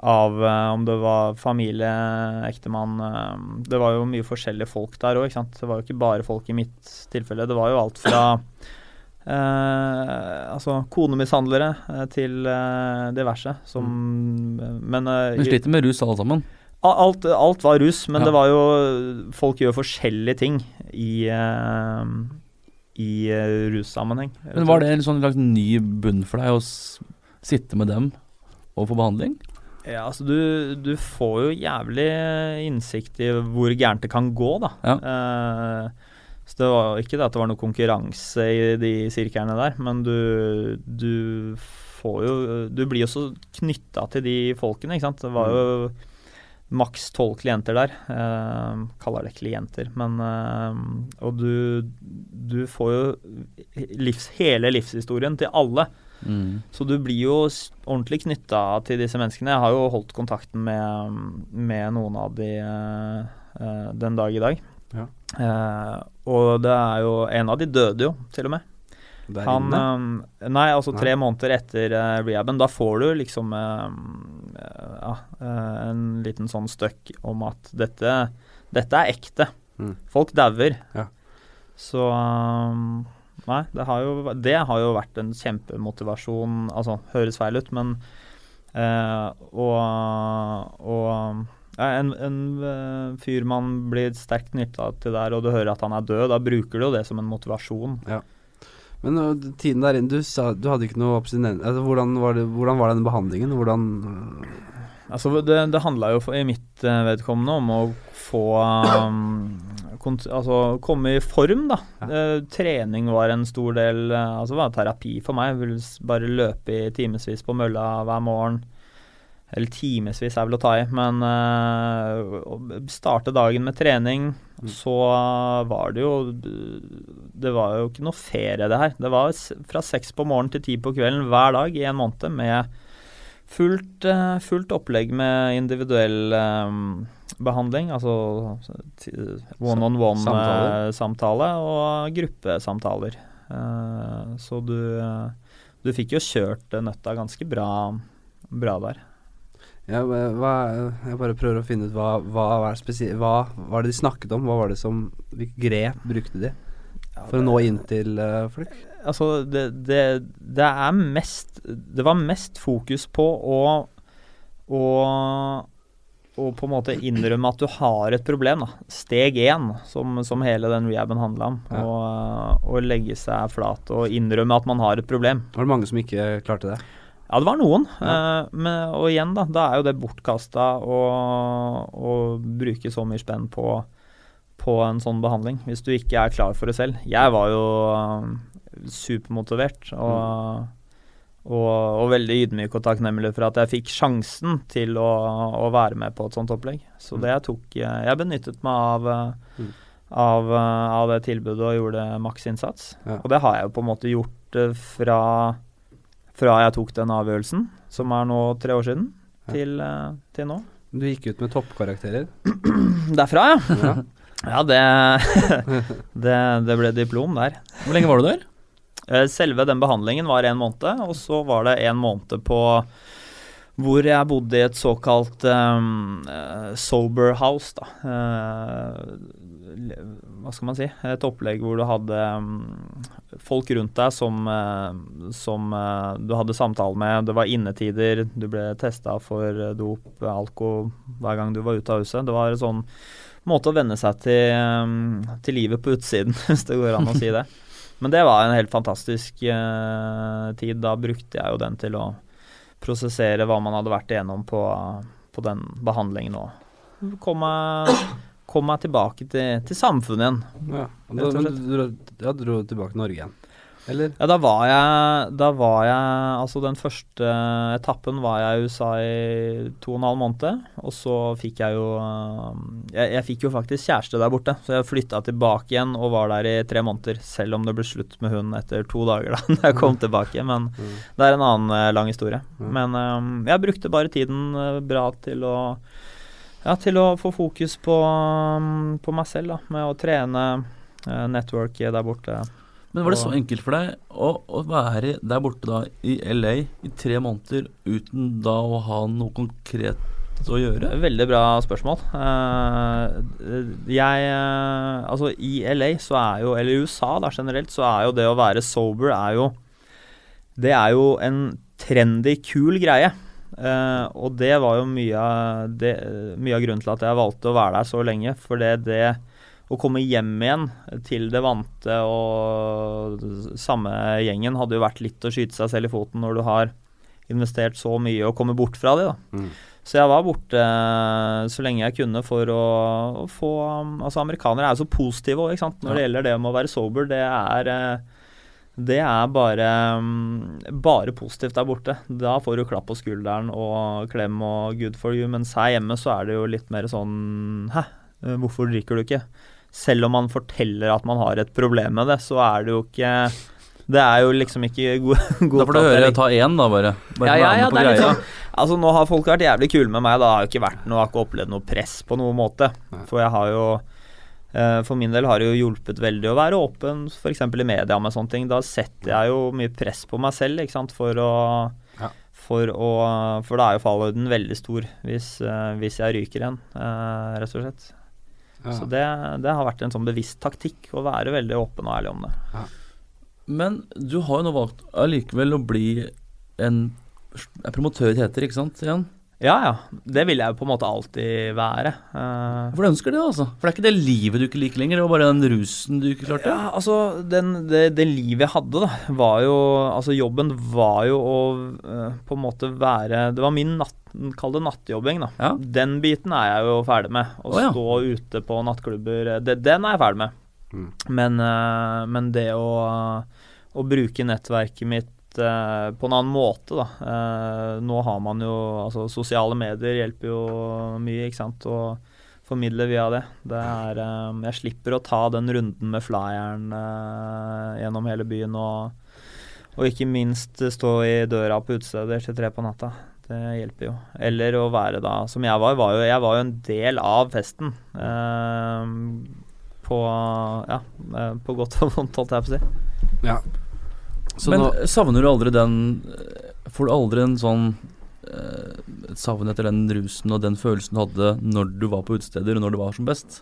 Av om det var familie, ektemann Det var jo mye forskjellige folk der òg. Det var jo ikke bare folk i mitt tilfelle. Det var jo alt fra Eh, altså konemishandlere eh, til eh, diverse som Men eh, Du sliter med rus alle sammen. Alt, alt var rus, men Ja. det var jo Folk gjør forskjellige ting i uh, i uh, russammenheng. Men Var det en sånn slags ny bunn for deg å sitte med dem og få behandling? Ja, altså du, du får jo jævlig innsikt i hvor gærent det kan gå, da. Ja. Uh, Så det var ikke det at det var noe konkurranse i de sirklene der, men du, du får jo Du blir jo så knytta til de folkene, ikke sant. Det var jo maks tolv klienter der. Eh, kaller det klienter, men eh, Og du, du får jo livs, hele livshistorien til alle. Mm. Så du blir jo ordentlig knytta til disse menneskene. Jeg har jo holdt kontakten med, med noen av de eh, den dag i dag. Ja. Eh, og det er jo En av de døde jo, til og med. Der Han, inne. eh, nei, altså Nei. tre måneder etter uh, rehaben. Da får du liksom uh, uh, ja, en liten sånn støkk om at dette, dette er ekte. Mm. Folk dauer. Ja. Så um, Nei, det har, jo, det har jo vært en kjempemotivasjon. Altså, høres feil ut, men Og, og ja, en, en fyr man blir sterkt knytta til der, og du hører at han er død, da bruker du jo det som en motivasjon. Men tiden der inne, du sa du hadde ikke noe abstinens... Altså, hvordan, var det, hvordan var den behandlingen? Hvordan Altså, det, det handla jo for, i mitt eh, vedkommende om å få um, Altså komme i form, da. Ja. Uh, trening var en stor del Altså var terapi for meg. Jeg ville bare løpe i timevis på mølla hver morgen. Eller timevis er vel å ta i, men uh, starte dagen med trening. Mm. Så var det jo Det var jo ikke noe ferie, det her. Det var fra seks på morgenen til ti på kvelden hver dag i en måned med Fullt, uh, fullt opplegg med individuell um, behandling, altså one-on-one-samtale Samtaler. og gruppesamtaler. Uh, så du, du fikk jo kjørt nøtta ganske bra, bra der. Ja, hva, Jeg bare prøver å finne ut hva, hva, er hva var det de snakket om? Hva var det som Hvilke grep brukte de for å nå inn til uh, folk? Altså, det, det, det er mest Det var mest fokus på å å å på en måte innrømme at du har et problem. da. Steg én, som, som hele den rehaben handla om. Ja. Å å legge seg flat og innrømme at man har et problem. Var det mange som ikke klarte det? Ja, det var noen. Ja. Uh, men, og igjen, da, da er jo det bortkasta å, å bruke så mye spenn på, på en sånn behandling, hvis du ikke er klar for det selv. Jeg var jo uh, supermotivert og, og, og veldig ydmyk og takknemlig for at jeg fikk sjansen til å, å være med på et sånt opplegg. Så det jeg tok eh, Jeg benyttet meg av Mm. av, av det tilbudet og gjorde maksinnsats. Ja. Og det har jeg jo på en måte gjort fra fra jeg tok den avgjørelsen, som er nå tre år siden, Ja. til, eh, til nå. Du gikk ut med toppkarakterer. Derfra, ja. Ja. Ja, det, det, det ble diplom der. Hvor lenge var du der? Eh, Selve den behandlingen var en måned, og så var det en måned på hvor jeg bodde i et såkalt um, sober house, da. Hva skal man si? Et opplegg hvor du hadde um, folk rundt deg som, eh, som eh, du hadde samtale med. Det var innetider, du ble testa for eh, dop, alko hver gang du var ute av huset. Det var en sånn måte å venne seg til, um, til livet på utsiden, hvis det går an å si det. Men det var en helt fantastisk tid. Da brukte jeg jo den til å prosessere hva man hadde vært igjennom på, på den behandlingen òg. kom meg, kom meg tilbake til, til samfunnet igjen. Ja, og da, slett. du, dro- ja, dro tilbake til Norge igjen? Eller? Ja, da var jeg Da var jeg Altså, den første etappen var jeg i USA i to og en halv måned. Og så fikk jeg jo jeg, jeg fikk jo faktisk kjæreste der borte, så jeg flytta tilbake igjen og var der i tre måneder. Selv om det ble slutt med hun etter to dager da da jeg kom tilbake. Men Mm. det er en annen eh, lang historie. Mm. Men um, jeg brukte bare tiden eh, bra til å ja, til å få fokus på, mm, på meg selv, da, med å trene, uh, networke der borte. Men var det så enkelt for deg å, å være der borte da i LA i tre måneder uten da å ha noe konkret å gjøre? Veldig bra spørsmål. Eh, jeg eh, Altså, i LA så er jo Eller i USA da generelt, så er jo det å være sober er jo Det er jo en trendy, kul greie. Eh, og det var jo mye av, det, mye av grunnen til at jeg valgte å være der så lenge. For det, det å komme hjem igjen til det vante og samme gjengen hadde jo vært litt å skyte seg selv i foten når du har investert så mye og kommer bort fra det. da. Mm. Så jeg var borte så lenge jeg kunne for å, å få Altså, amerikanere er jo så positive òg, ikke sant. Når det gjelder det med å være sober, det er eh, det er bare, mm, bare positivt der borte. Da får du klapp på skulderen og klem og good for you. Mens her hjemme så er det jo litt mer sånn Hæ, hvorfor drikker du ikke? Selv om man forteller at man har et problem med det, så er det jo ikke Det er jo liksom ikke god, god Da får du høre ta én, da, bare. bare ja, ja, ja, det er sånn Altså, nå har folk vært jævlig kule med meg. Da har jeg ikke vært noe, har ikke opplevd noe press på noen måte. Nei. For jeg har jo For min del har det jo hjulpet veldig å være åpen, f.eks. i media med sånne ting. Da setter jeg jo mye press på meg selv, ikke sant, for å Ja. For, å, for da er jo fallhøyden veldig stor hvis, eh, hvis jeg ryker igjen, eh, rett og slett. Ja. Så det, det har vært en sånn bevisst taktikk å være veldig åpen og ærlig om det. Men du har jo nå valgt allikevel å bli en, en promotør heter ikke sant? Igjen. Ja, ja. Det vil jeg jo på en måte alltid være. Uh, For du ønsker det, altså? For det er ikke det livet du ikke liker lenger, det var bare den rusen du ikke klarte? Ja, altså den, det, det livet jeg hadde, da, var jo Altså jobben var jo å uh, på en måte være Det var min natt, kall det nattjobbing, da. Ja. Den biten er jeg jo ferdig med. Å oh, ja. stå ute på nattklubber, eh, det, den er jeg ferdig med. Mm. Men, uh, men det å, å bruke nettverket mitt eh, på en annen måte, da. Eh, nå har man jo Altså, sosiale medier hjelper jo mye, ikke sant. Å formidle via det. Det er eh, Jeg slipper å ta den runden med flyeren gjennom hele byen og, og ikke minst stå i døra på utesteder til tre på natta. Det hjelper jo. Eller å være da, som jeg var, var jo, jeg var jo en del av festen. Eh, på ja, på godt og vondt, holdt jeg på å si. Ja. Så Men nå savner du aldri den Får du aldri en sånn eh, savn etter den rusen og den følelsen du hadde når du var på utesteder, og når det var som best?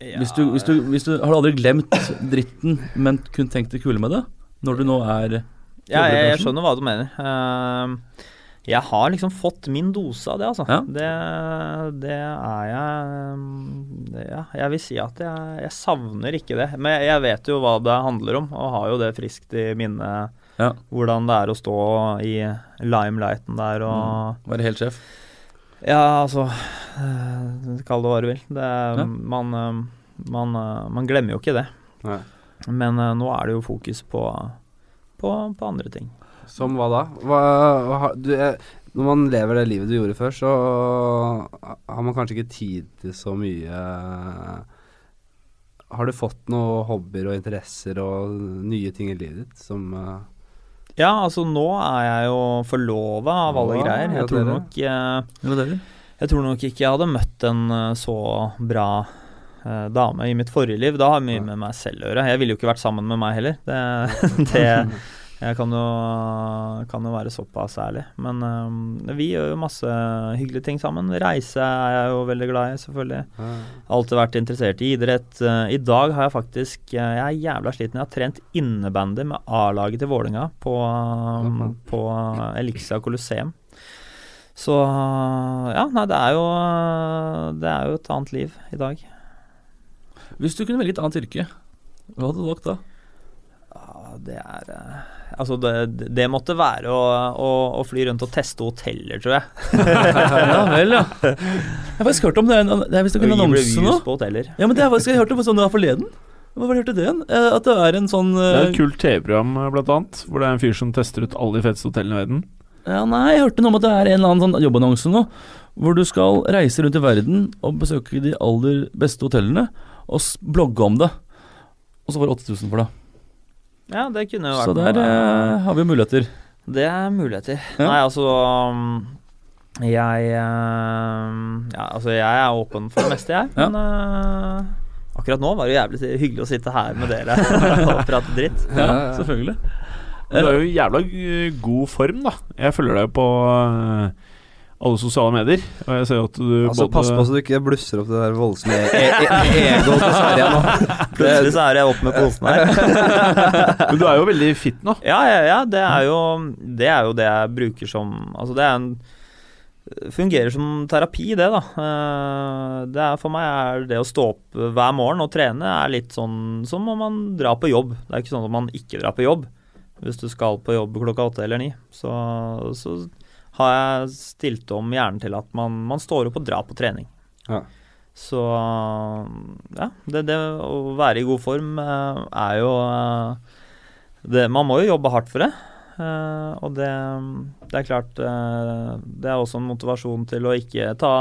Hvis du, hvis du, hvis du, har du aldri glemt dritten, men kun tenkt det kule med det? Når du nå er Ja, jeg, jeg skjønner hva du mener. Eh, jeg har liksom fått min dose av det, altså. Ja. Det, det er jeg det, Ja, jeg vil si at jeg, jeg savner ikke det. Men jeg, vet jo hva det handler om, og har jo det friskt i minnet. Ja. Hvordan det er å stå i limelighten der og Mm. Være helt sjef? Ja, altså eh, Kall det hva du vil. Det, man, eh, man, eh, man glemmer jo ikke det. Nei. Men nå er det jo fokus på, på, på andre ting. Som hva da? Hva, hva, du, jeg, når man lever det livet du gjorde før, så har man kanskje ikke tid til så mye Har du fått noen hobbyer og interesser og nye ting i livet ditt som eh, Ja, altså nå er jeg jo forlova av alle ja, greier. Jeg tror, nok, jeg, jeg tror nok ikke jeg hadde møtt en eh, så bra eh, dame i mitt forrige liv. Da har jeg mye med meg selv å gjøre. Jeg ville jo ikke vært sammen med meg heller. Det, det Jeg kan jo, kan jo være såpass ærlig. Men um, vi gjør jo masse hyggelige ting sammen. Reise er jeg jo veldig glad i, selvfølgelig. Mm. Alltid vært interessert i idrett. Eh, I dag har jeg faktisk eh, Jeg er jævla sliten. Jeg har trent innebandy med A-laget til Vålinga på, um, på Elixia Colosseum. Så ja, nei, det er jo Det er jo et annet liv i dag. Hvis du kunne velge et annet yrke, hva hadde du valgt da? Ja, det er Altså, det, det måtte være å, å, å fly rundt og teste hoteller, tror jeg. ja vel, ja. Jeg har faktisk hørt om det. en- Det er visst en annonse nå. på hoteller. Ja, men det har jeg hørt om sånn forleden. Hva var det hørte det igjen? Eh, At det er en sånn Det er eh, et kult TV-program, eh, blant annet, hvor det er en fyr som tester ut alle de feteste hotellene i verden. Ja, nei, jeg hørte noe om at det er en eller annen sånn jobbannonse nå, hvor du skal reise rundt i verden og besøke de aller beste hotellene, og blogge om det. Og så får du 8000 for det. Ja, det kunne jo vært Så der noe. eh, har vi jo muligheter. Det er muligheter. Ja. Nei, altså um, Jeg um, Ja, altså, jeg er åpen for det meste, jeg. Ja. Men uh, akkurat nå var det jævlig hyggelig å sitte her med dere og prate dritt. Ja, ja, ja. selvfølgelig. Du er jo i jævla eh, god form, da. Jeg følger deg på eh, alle sosiale medier, og jeg ser at du Altså, både pass på så du ikke blusser opp det der voldsomme e e e egoet til Sverige nå. Plutselig så er jeg opp med posen her. Men du er jo veldig fit nå. Ja, ja, ja. Det er jo det, er jo det jeg bruker som Altså, det er en Fungerer som terapi, det, da. Eh, Det er, for meg er det å stå opp hver morgen og trene er litt sånn som om man drar på jobb. Det er ikke sånn at man ikke drar på jobb hvis du skal på jobb klokka åtte eller ni. Så, så har jeg stilt om hjernen til at man, man står opp og drar på trening. Ja. Så ja, det, det å være i god form eh, er jo eh, det, Man må jo jobbe hardt for det. eh, og det, det er klart Det er også en motivasjon til å ikke ta,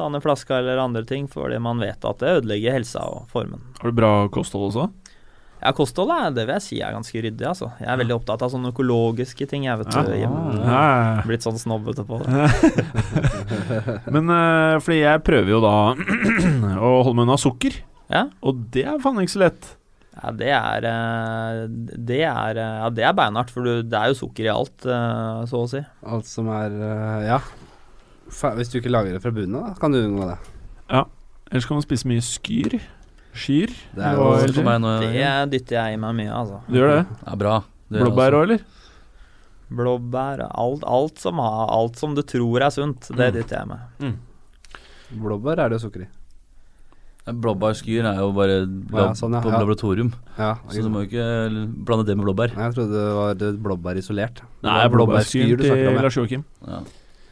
ta ned flaska eller andre ting, fordi man vet at det ødelegger helsa og formen. Har du bra kosthold også? Ja, kosthold er, det vil jeg si er ganske ryddig, altså. Jeg er veldig opptatt av sånne økologiske ting, jeg, vet du. Ja. hjemme. Ja. Blitt sånn snobbete på det. Men uh, fordi jeg prøver jo da å holde meg unna sukker, Ja, og det er faen ikke så lett. ja det er eh, Det er, eh, ja, det er beinhardt, for du, det er jo sukker i alt, så å si. Alt som er Ja. Hvis du ikke lager det fra bunnen av, kan du unngå det. Ja. Ellers kan man spise mye skyr. Skyr. Det er Og- nå, Det dytter jeg i meg mye, altså. Du gjør det? Ja, bra. Det Blåbær òg, eller? Blåbær, alt, alt, som har, alt som du tror er sunt, det Mm. dytter jeg i meg. Blåbær er det sukker i. Blåbærskyr er jo bare Ja, sånn, ja. på Ja. laboratorium, Ja, så du må jo ikke blande det med blåbær. Nei, jeg trodde det var blåbær isolert. Nei, blåbærskyr til ja. Lars Joakim. Ja.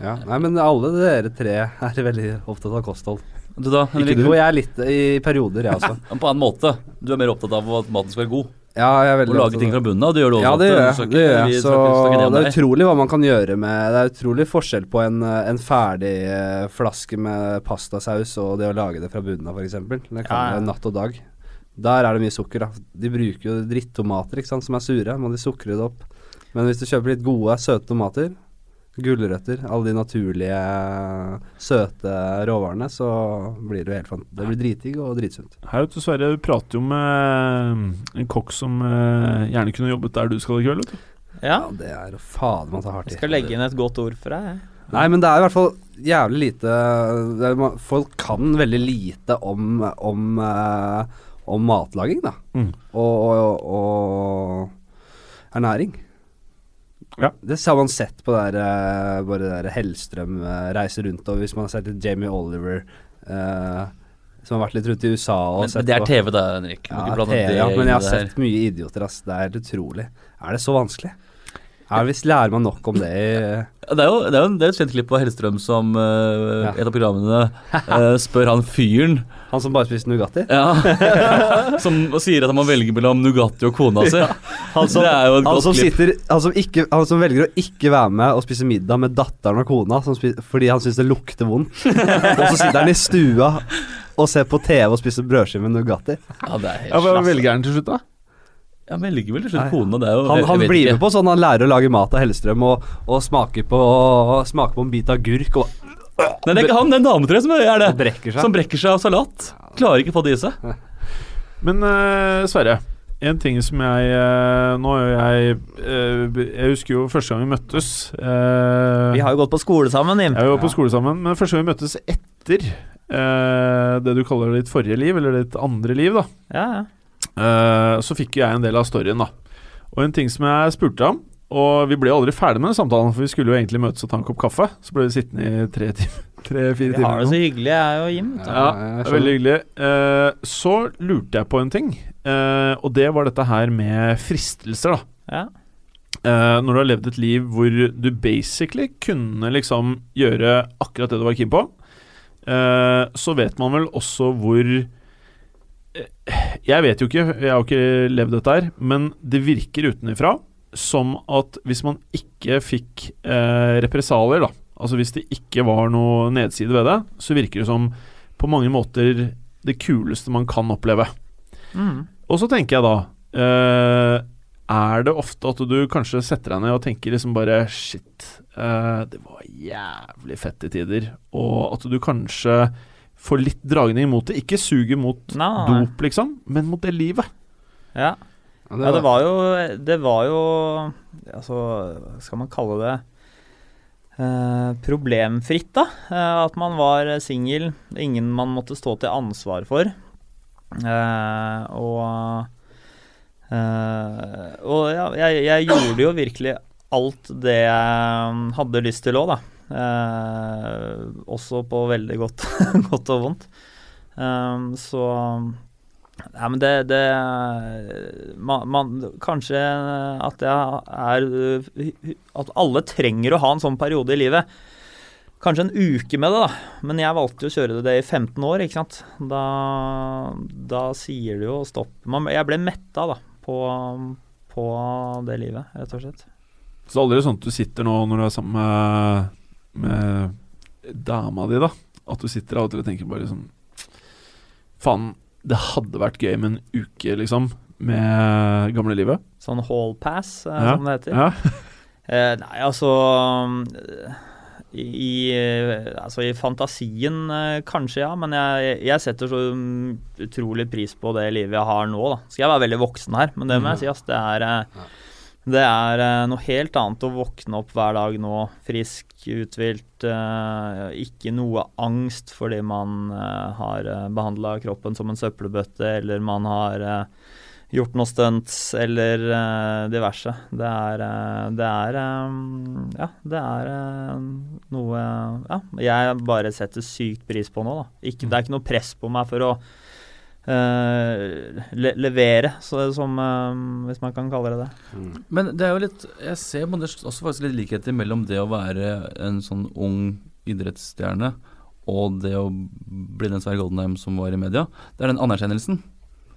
Ja. Nei, men alle dere tre er veldig opptatt av kosthold. Du da, Ikke Henrik? du, og jeg er litt i perioder, jeg også. På en måte. Du er mer opptatt av at maten skal være god. Ja, jeg er veldig Å lage ting fra bunnen av. Det gjør du også. Ja, det gjør jeg. Det gjør jeg. Så det er utrolig hva man kan gjøre med Det er utrolig forskjell på en, en ferdig eh, flaske med pastasaus og det å lage det fra bunnen av, f.eks. Det kan Ja, ja. være natt og dag. Der er det mye sukker, da. De bruker jo drittomater ikke sant, som er sure. Må de sukre det opp. Men hvis du kjøper litt gode, søte tomater, gulrøtter, alle de naturlige, søte råvarene, så blir det jo helt fant... Det blir dritdigg og dritsunt. Her vet du, Sverre, du prater jo med en kokk som eh, gjerne kunne jobbet der du skal i kveld. vet du. Ja, Ja, det er fader man tar hardt i. jeg skal legge inn et godt ord for deg. jeg. Nei, men det er i hvert fall jævlig lite er, Folk kan veldig lite om om, eh, om matlaging, da. Mm. Og, og, og ernæring. Ja. Det har man sett på der, eh, bare der Hellstrøm eh, reiser rundt, og hvis man har sett til Jamie Oliver eh, som har vært litt rundt i USA og Men, sett men det er TV, da, Henrik. Ja, TV, det ja, men jeg har sett mye idioter, ass. Det er helt utrolig. Er det så vanskelig? Hvis lærer man nok om det i Det er jo, det er jo en, det er et kjent klipp av Hellstrøm som uh, Ja. et av programmene uh, spør han fyren Han som bare spiser Nugatti? ja, som sier at han må velge mellom Nugatti og kona si. Han som, han som, sitter, han, som ikke, han som velger å ikke være med og spise middag med datteren og kona som spi- fordi han syns det lukter vondt. og så sitter han i stua og ser på TV og spiser brødskive med Nugatti. Ja, det er helt Ja, Hva velger han til slutt, da? Ja, men velger vel til slutt kona. Det er jo Han, han vet blir ikke. med på sånn han lærer å lage mat av Hellstrøm og, og smaker, på, smake på en bit agurk og Nei, det er ikke han, det er en dame tror jeg som er det. brekker. Som brekker seg av salat. Klarer ikke å få det i seg. Men uh, Sverre, en ting som jeg uh, Nå jeg uh, Jeg husker jo første gang vi møttes. eh, Vi har jo gått på skole sammen, Jim. Jeg var på skole sammen, men første gang vi møttes etter eh, det du kaller ditt forrige liv, eller ditt andre liv, da, Ja, ja. eh, så fikk jo jeg en del av storyen, da. Og en ting som jeg spurte om, og vi ble aldri ferdig med den samtalen, for vi skulle jo egentlig møtes og ta en kopp kaffe. Så ble vi sittende i tre timer. Tre-fire Vi har det så hyggelig, jeg og Jim. vet. Ja, det er veldig hyggelig. Eh, så lurte jeg på en ting, eh, og det var dette her med fristelser, da. Ja. Eh, når du har levd et liv hvor du basically kunne liksom gjøre akkurat det du var keen på, eh, så vet man vel også hvor eh, Jeg vet jo ikke, jeg har jo ikke levd dette her, men det virker utenfra som at hvis man ikke fikk eh, represalier, da, altså hvis det ikke var noe nedside ved det, så virker det som på mange måter det kuleste man kan oppleve. Mm. Og så tenker jeg da eh, Er det ofte at du kanskje setter deg ned og tenker liksom bare Shit, eh, det var jævlig fett i tider. Og at du kanskje får litt dragning mot det. Ikke suger mot nei. dop, liksom, men mot det livet. Ja. Ja, ja, det var jo Det var jo Altså, hva skal man kalle det? Eh, problemfritt, da. Eh, at man var singel. Ingen man måtte stå til ansvar for. Eh, og eh, Og ja, jeg, jeg gjorde jo virkelig alt det jeg hadde lyst til òg, da. Eh, også på veldig godt, godt og vondt. Eh, så Nei, men det, det man, man, Kanskje at det er At alle trenger å ha en sånn periode i livet. Kanskje en uke med det, da. Men jeg valgte jo å kjøre det i 15 år, ikke sant. Da, da sier det jo stopp. Man, jeg ble metta, da, på, på det livet, rett og slett. Så aldri sånn at du sitter nå når du er sammen med, med dama di, da. At du sitter av og til og tenker bare sånn Faen, det hadde vært gøy med en uke, liksom, med gamlelivet. Sånn hall pass, eh, Ja, som det heter. Ja. Eh, nei, altså eh, i, eh, altså I fantasien eh, kanskje, ja. Men jeg, jeg setter så mm, utrolig pris på det livet jeg har nå. da Skal jeg være veldig voksen her, men det må jeg si. ass, Det er, det er eh, noe helt annet å våkne opp hver dag nå, frisk, uthvilt. eh, ikke noe angst fordi man uh, har behandla kroppen som en søppelbøtte, eller man har eh, gjort noe stunts eller eh, diverse. Det er, eh, det er eh, Ja, det er eh, noe Ja, jeg bare setter sykt pris på nå, da. Ikke, det er ikke noe press på meg for å eh, le levere, så, som, uh, hvis man kan kalle det det. Men det er jo litt Jeg ser det også faktisk litt likheter mellom det å være en sånn ung idrettsstjerne og det å bli den Sverre Goldenheim som var i media. Det er den anerkjennelsen.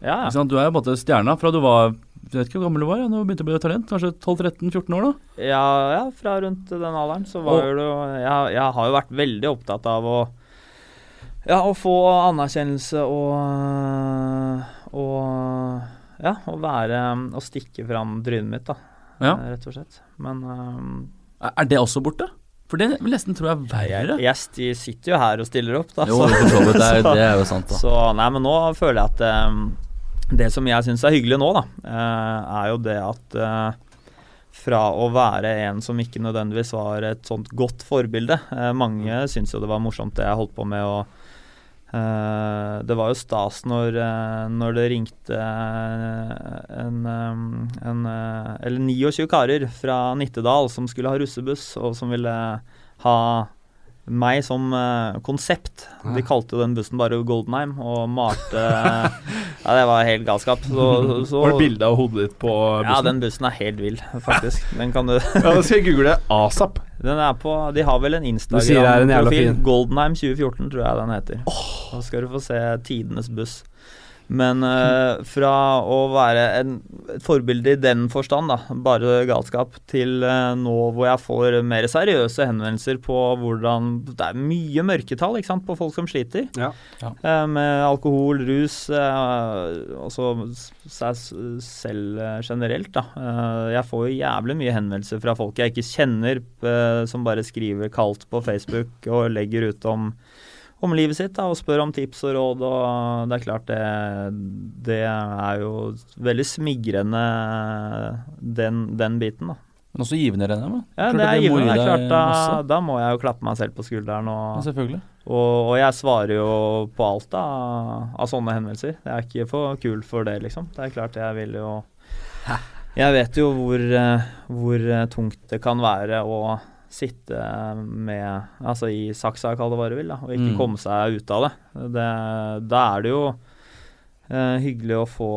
Ja, Ikke sant? Du er jo på en måte stjerna fra du var Jeg vet ikke hvor gammel du var ja, når du begynte å bli talent. Kanskje 12-13-14 år, da? ja, ja, fra rundt den alderen så var Og- jo du jeg, jeg har jo vært veldig opptatt av å ja, å få anerkjennelse og og ja, å være Å stikke fram trynet mitt, da. Ja. Rett og slett. Men um, Er det også borte? For det vil nesten tror jeg er verre. jeg, de sitter jo her og stiller opp, da. Jo, for så vidt. Det er, det er jo sant, da. Så nei, men nå føler jeg at um, det som jeg syns er hyggelig nå, da, uh, er jo det at uh, fra å være en som ikke nødvendigvis var et sånt godt forbilde eh, Mange syntes jo det var morsomt det jeg holdt på med, og det var jo stas når, eh, når det ringte eh, en, eh, en eh, Eller 29 karer fra Nittedal som skulle ha russebuss, og som ville ha meg som uh, konsept. De kalte jo den bussen bare Goldenheim og malte Ja, det var helt galskap. Så, så, Var det bilde av hodet ditt på bussen? Ja, den bussen er helt vill, faktisk. Den kan du Ja, da skal jeg google asap. Den er på De har vel en Instagram-profil. Goldenheim 2014, tror jeg den heter. Da skal du få se tidenes buss. Men uh, fra å være en, et forbilde i den forstand, da, bare galskap, til uh, nå hvor jeg får mer seriøse henvendelser på hvordan Det er mye mørketall ikke sant, på folk som sliter. Ja. Ja. Uh, med alkohol, rus, også seg selv generelt, da. Jeg får jo jævlig mye henvendelser fra folk jeg ikke kjenner, som bare skriver kaldt på Facebook og legger ut om om livet sitt da, og spør om tips og råd. og Det er klart det, det er jo veldig smigrende, den, den biten. da. Men også givende, regner jeg med. Ja, det er givende. Det er klart, da, da må jeg jo klappe meg selv på skulderen. Ja, Og, selvfølgelig. og, og jeg svarer jo på alt da, av sånne henvendelser. Jeg er ikke for kul for det, liksom. Det er klart jeg vil jo Jeg vet jo hvor, eh, hvor tungt det kan være å sitte med Altså i saksa, kall det hva du vil, da, og ikke Mm. komme seg ut av det. det da er det jo eh, hyggelig å få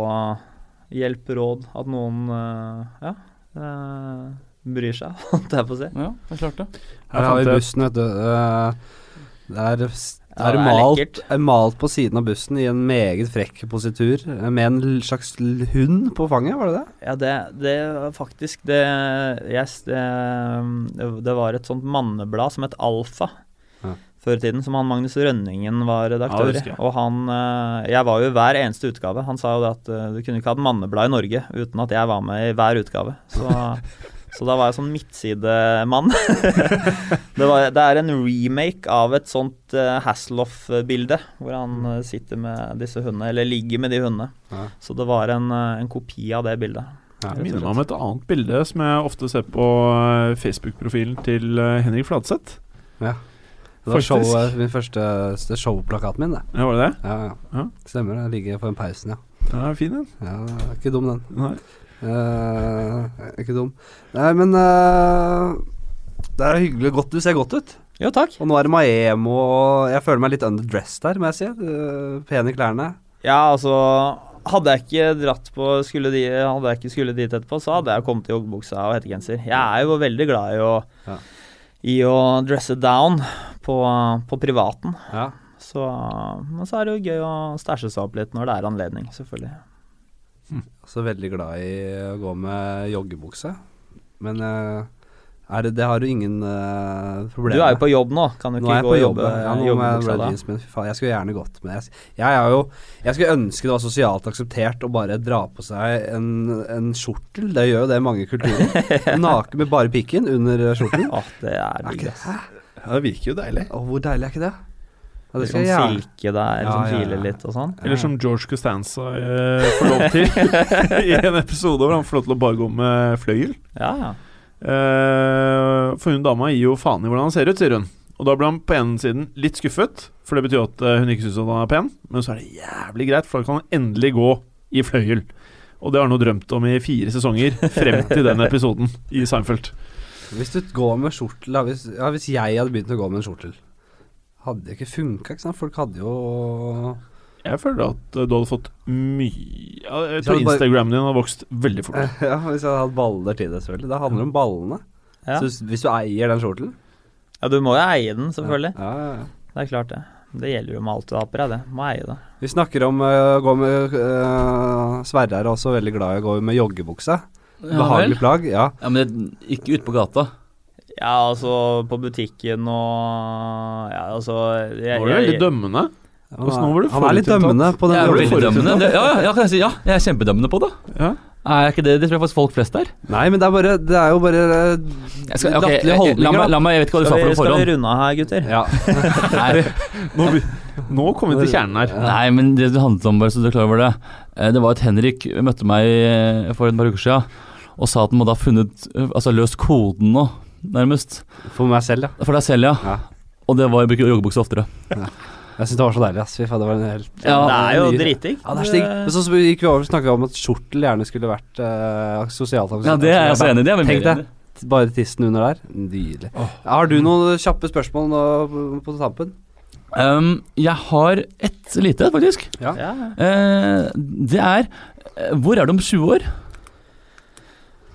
hjelp, råd, at noen eh, ja, eh, bryr seg, holdt jeg på å si. Ja, det er klart det. Her har vi bussen, vet du. Eh, Det er, det Ja, er, det er malt, er malt på siden av bussen i en meget frekk positur med en slags hund på fanget, var det det? Ja, det, det faktisk det, yes, det Det var et sånt manneblad som het Alfa Ja. før i tiden, som han Magnus Rønningen var redaktør i. Ja. Og han eh, Jeg var jo i hver eneste utgave. Han sa jo det at eh, du kunne ikke hatt manneblad i Norge uten at jeg var med i hver utgave. Så, så da var jeg sånn midtsidemann. det, var, det er en remake av et sånt uh, Hasselhoff-bilde, hvor han eh, sitter med disse hundene, eller ligger med de hundene. Ja. Så det var en, eh, en kopi av det bildet. Ja, Det minner meg om et annet bilde som jeg ofte ser på Facebook-profilen til Henrik Fladseth. Ja. Det var showet, min første det showplakaten min, det. Ja, var det det? Ja, ja. Ja. Stemmer, den ligger på den pausen, ja. Den er fin, den. ja. Ikke dum, den. Nei. Eh, ikke dum. Nei, men uh, det er hyggelig. Godt, du ser godt ut. Jo, takk. Og nå er det Maemo, og jeg føler meg litt underdressed her, må jeg si. Eh, pene klærne. Ja, altså Hadde jeg ikke dratt på skulle de, Hadde jeg ikke skulle dit etterpå, så hadde jeg kommet i joggebuksa og hettegenser. Jeg er jo veldig glad i å, Ja. i å dresse down på, på privaten. Ja. Så, men så er det jo gøy å stæsje seg opp litt når det er anledning, selvfølgelig. Så veldig glad i å gå med joggebukse. Men eh, er det, det har du ingen uh, Du er jo på jobb nå, kan du Nå ikke er jeg gå på og jobb. jobbe Ja, nå med joggebuksa Red? Jeans, men fy faen, jeg skulle gjerne gått med jeg, jeg er jo Jeg skulle ønske det var sosialt akseptert å bare dra på seg en, en skjortel. Det gjør jo det i mange kulturer. Naken med bare pikken under skjorten. Åh, det er Er ikke? Ja, det virker jo deilig. Og hvor deilig er ikke det? Ja, det skal sånn silke der Ja, som ja, kiler ja. litt og sånn. Eller som George Costanza eh, får lov til i en episode hvor han får lov til å bare gå med fløyel. Ja, ja. Eh, for hun dama gir jo faen i hvordan han ser ut, sier hun. Og da blir han på ene siden litt skuffet, for det betyr at eh, hun ikke syns han er pen. Men så er det jævlig greit, for da kan han endelig gå i fløyel. Og det har han jo drømt om i fire sesonger, frem til den episoden i Seinfeld. Hvis du går med skjortel hvis, ja, hvis jeg hadde begynt å gå med en skjortel, hadde det ikke funka. Folk hadde jo Jeg føler at eh, du hadde fått mye ja, Jeg tror Instagramen din hadde vokst veldig fort. Ja, hvis jeg hadde hatt baller til det, selvfølgelig. Det handler om ballene. Ja. Så hvis, du eier den skjortelen ja, du må jo eie den, selvfølgelig. Ja, ja, ja. Det er klart det. Det gjelder jo med alt du har på deg, det. Må eie det. Vi snakker om øh, å gå med uh, Sverre er også veldig glad i å gå med joggebukse. Ja. Behagelig plagg. Ja. Ja, men det, ikke ute på gata. Ja, altså på butikken og Ja, altså jeg, Nå var du veldig dømmende. Han var du han er litt dømmende på den Jeg er veldig dømmende. Det, ja, ja, ja, jeg si. Ja, jeg er kjempedømmende på det. Ja. Er ikke det? Det tror jeg faktisk folk flest er. Nei, men det er bare Det er jo bare øh, Jeg skal, okay, latterlige jeg, la, meg, la meg, jeg vet ikke hva du sa på for noe skal vi runde av her, gutter? Ja. Nå, nå kommer vi til kjernen her. nei, men det handlet om, bare så du er klar over det eh, Det var at Henrik møtte meg eh, for et par uker siden og sa at han måtte ha funnet eh, Altså løst koden nå, nærmest. For meg selv, ja. For deg selv, ja. Ja. Og det var å bruke joggebukse oftere. Jeg syns det var så deilig. ass. Fy faen, det var en helt Ja, det er jo dritdigg. Ja, det er stig. Men så, så gikk vi over og snakka om at skjortel gjerne skulle vært uh, sosialt Ja, det er jeg også enig i. Det er Tenk deg. Bare tissen under der. Nydelig. Har du noen kjappe spørsmål nå på, tampen? Um, jeg har ett lite, faktisk. Ja. Ja, ja. Eh, det er eh, Hvor er du om 20 år?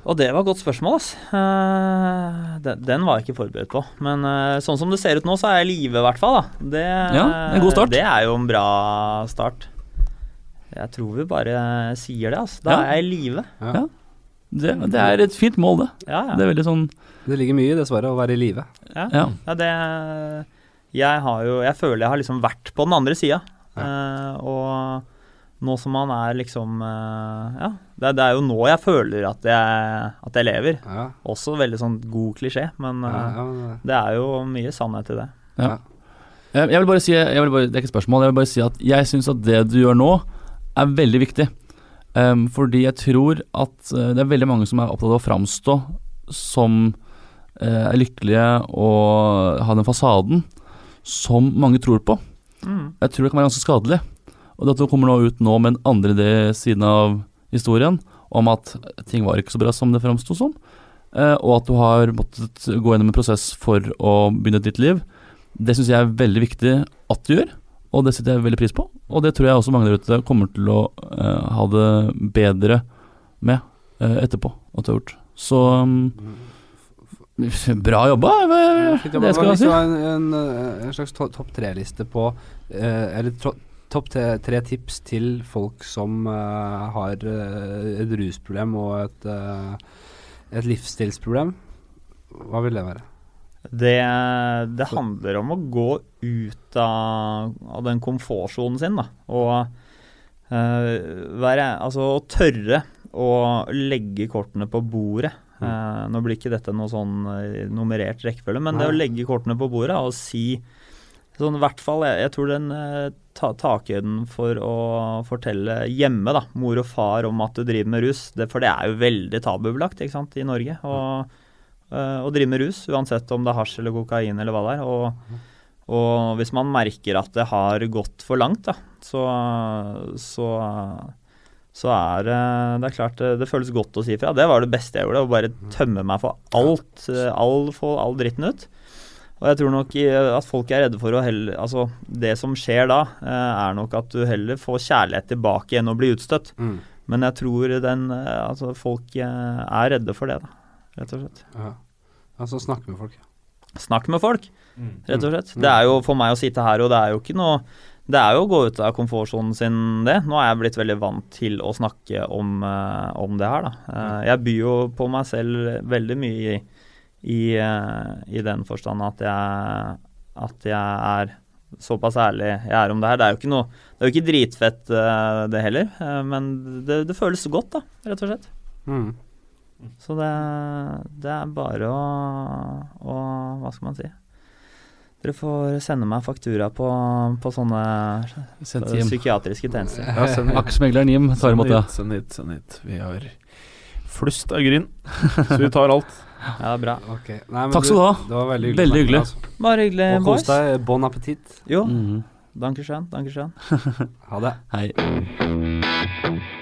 Og det var et godt spørsmål, ass. Eh, den, den var jeg ikke forberedt på. Men eh, sånn som det ser ut nå, så er jeg i live, i hvert fall. Da. Det, Ja, en god start. Det er jo en bra start. Jeg tror vi bare sier det, ass. Da Ja. er jeg i live. Det, det er et fint mål, det. Ja, ja. Det er veldig sånn Det ligger mye i det svaret, å være i live. ja. Ja. ja det Jeg har jo Jeg føler jeg har liksom vært på den andre sida. Uh, og nå som man er liksom uh, Ja, det, er- det er jo nå jeg føler at jeg, at jeg lever. Ja, Også veldig sånn god klisjé, men ja, eh, det er jo mye sannhet i det. Jeg vil bare si jeg vil bare, Det er ikke et spørsmål. Jeg vil bare si at jeg syns at det du gjør nå, er veldig viktig. Um, fordi jeg tror at eh, det er veldig mange som er opptatt av å framstå som uh, er lykkelige og ha den fasaden som mange tror på. Mm. Jeg tror det kan være ganske skadelig. Og dette kommer nå ut nå med den andre siden av historien, om at ting var ikke så bra som det framsto som, eh, og at du har måttet gå gjennom en prosess for å begynne et nytt liv. Det syns jeg er veldig viktig at du gjør, og det setter jeg veldig pris på. Og det tror jeg også mange der ute kommer til å uh, ha det bedre med uh, etterpå at du har gjort. Så um, bra jobba, det skal jeg si. var en, en, en slags topp tre-liste på Eller topp tre, tips til folk som uh, har eh, et rusproblem og et, uh, et livsstilsproblem. Hva vil det være? Det, det handler om å gå ut av, av den komfortsonen sin, da. Og uh, være Altså å tørre å legge kortene på bordet. Eh, nå blir ikke dette noe sånn nummerert rekkefølge, men det å legge kortene på bordet og si Sånn i hvert fall, jeg, jeg tror den eh, ta, takhøyden for å fortelle hjemme, da, mor og far, om at du driver med rus, det, for det er jo veldig tabubelagt ikke sant, i Norge. å, eh, å drive med rus, uansett om det er hasj eller kokain eller hva det er. Og, og hvis man merker at det har gått for langt, da, så, så, så er det Det er klart det, det føles godt å si fra. Det var det beste jeg gjorde, å bare tømme meg for alt. eh, All, all dritten ut. Og jeg tror nok at folk er redde for å heller Altså, det som skjer da, eh, er nok at du heller får kjærlighet tilbake enn å bli utstøtt. Mm. Men jeg tror den eh, Altså, folk eh, er redde for det, da. Rett og slett. Ja. Altså snakke med folk. Snakk med folk, rett og slett. Mm. Det er jo for meg å sitte her, og det er jo ikke noe Det er jo å gå ut av komfortsonen sin, det. Nå er jeg blitt veldig vant til å snakke om, eh, om det her, da. Eh, jeg byr jo på meg selv veldig mye i, i, eh, i den forstand at jeg, at jeg er såpass ærlig jeg er om det her. Det er jo ikke noe Det er jo ikke dritfett, eh, det heller, eh, men det, det føles så godt, da, rett og slett. Mm. Så det, det er bare å, å Hva skal man si? Dere får sende meg faktura på, på sånne psykiatriske tjenester. Ja, send. Aksmegleren Jim tar imot det. send hit, send hit. Vi har flust av gryn, så vi tar alt. Ja, bra. Okay. Nei, men Takk skal du ha. Det var veldig hyggelig. Veldig hyggelig. Altså. Bare hyggelig, Og kos deg. Bon appétit. Jo, Mhm. danke schön, danke schön. Ha det. Hei.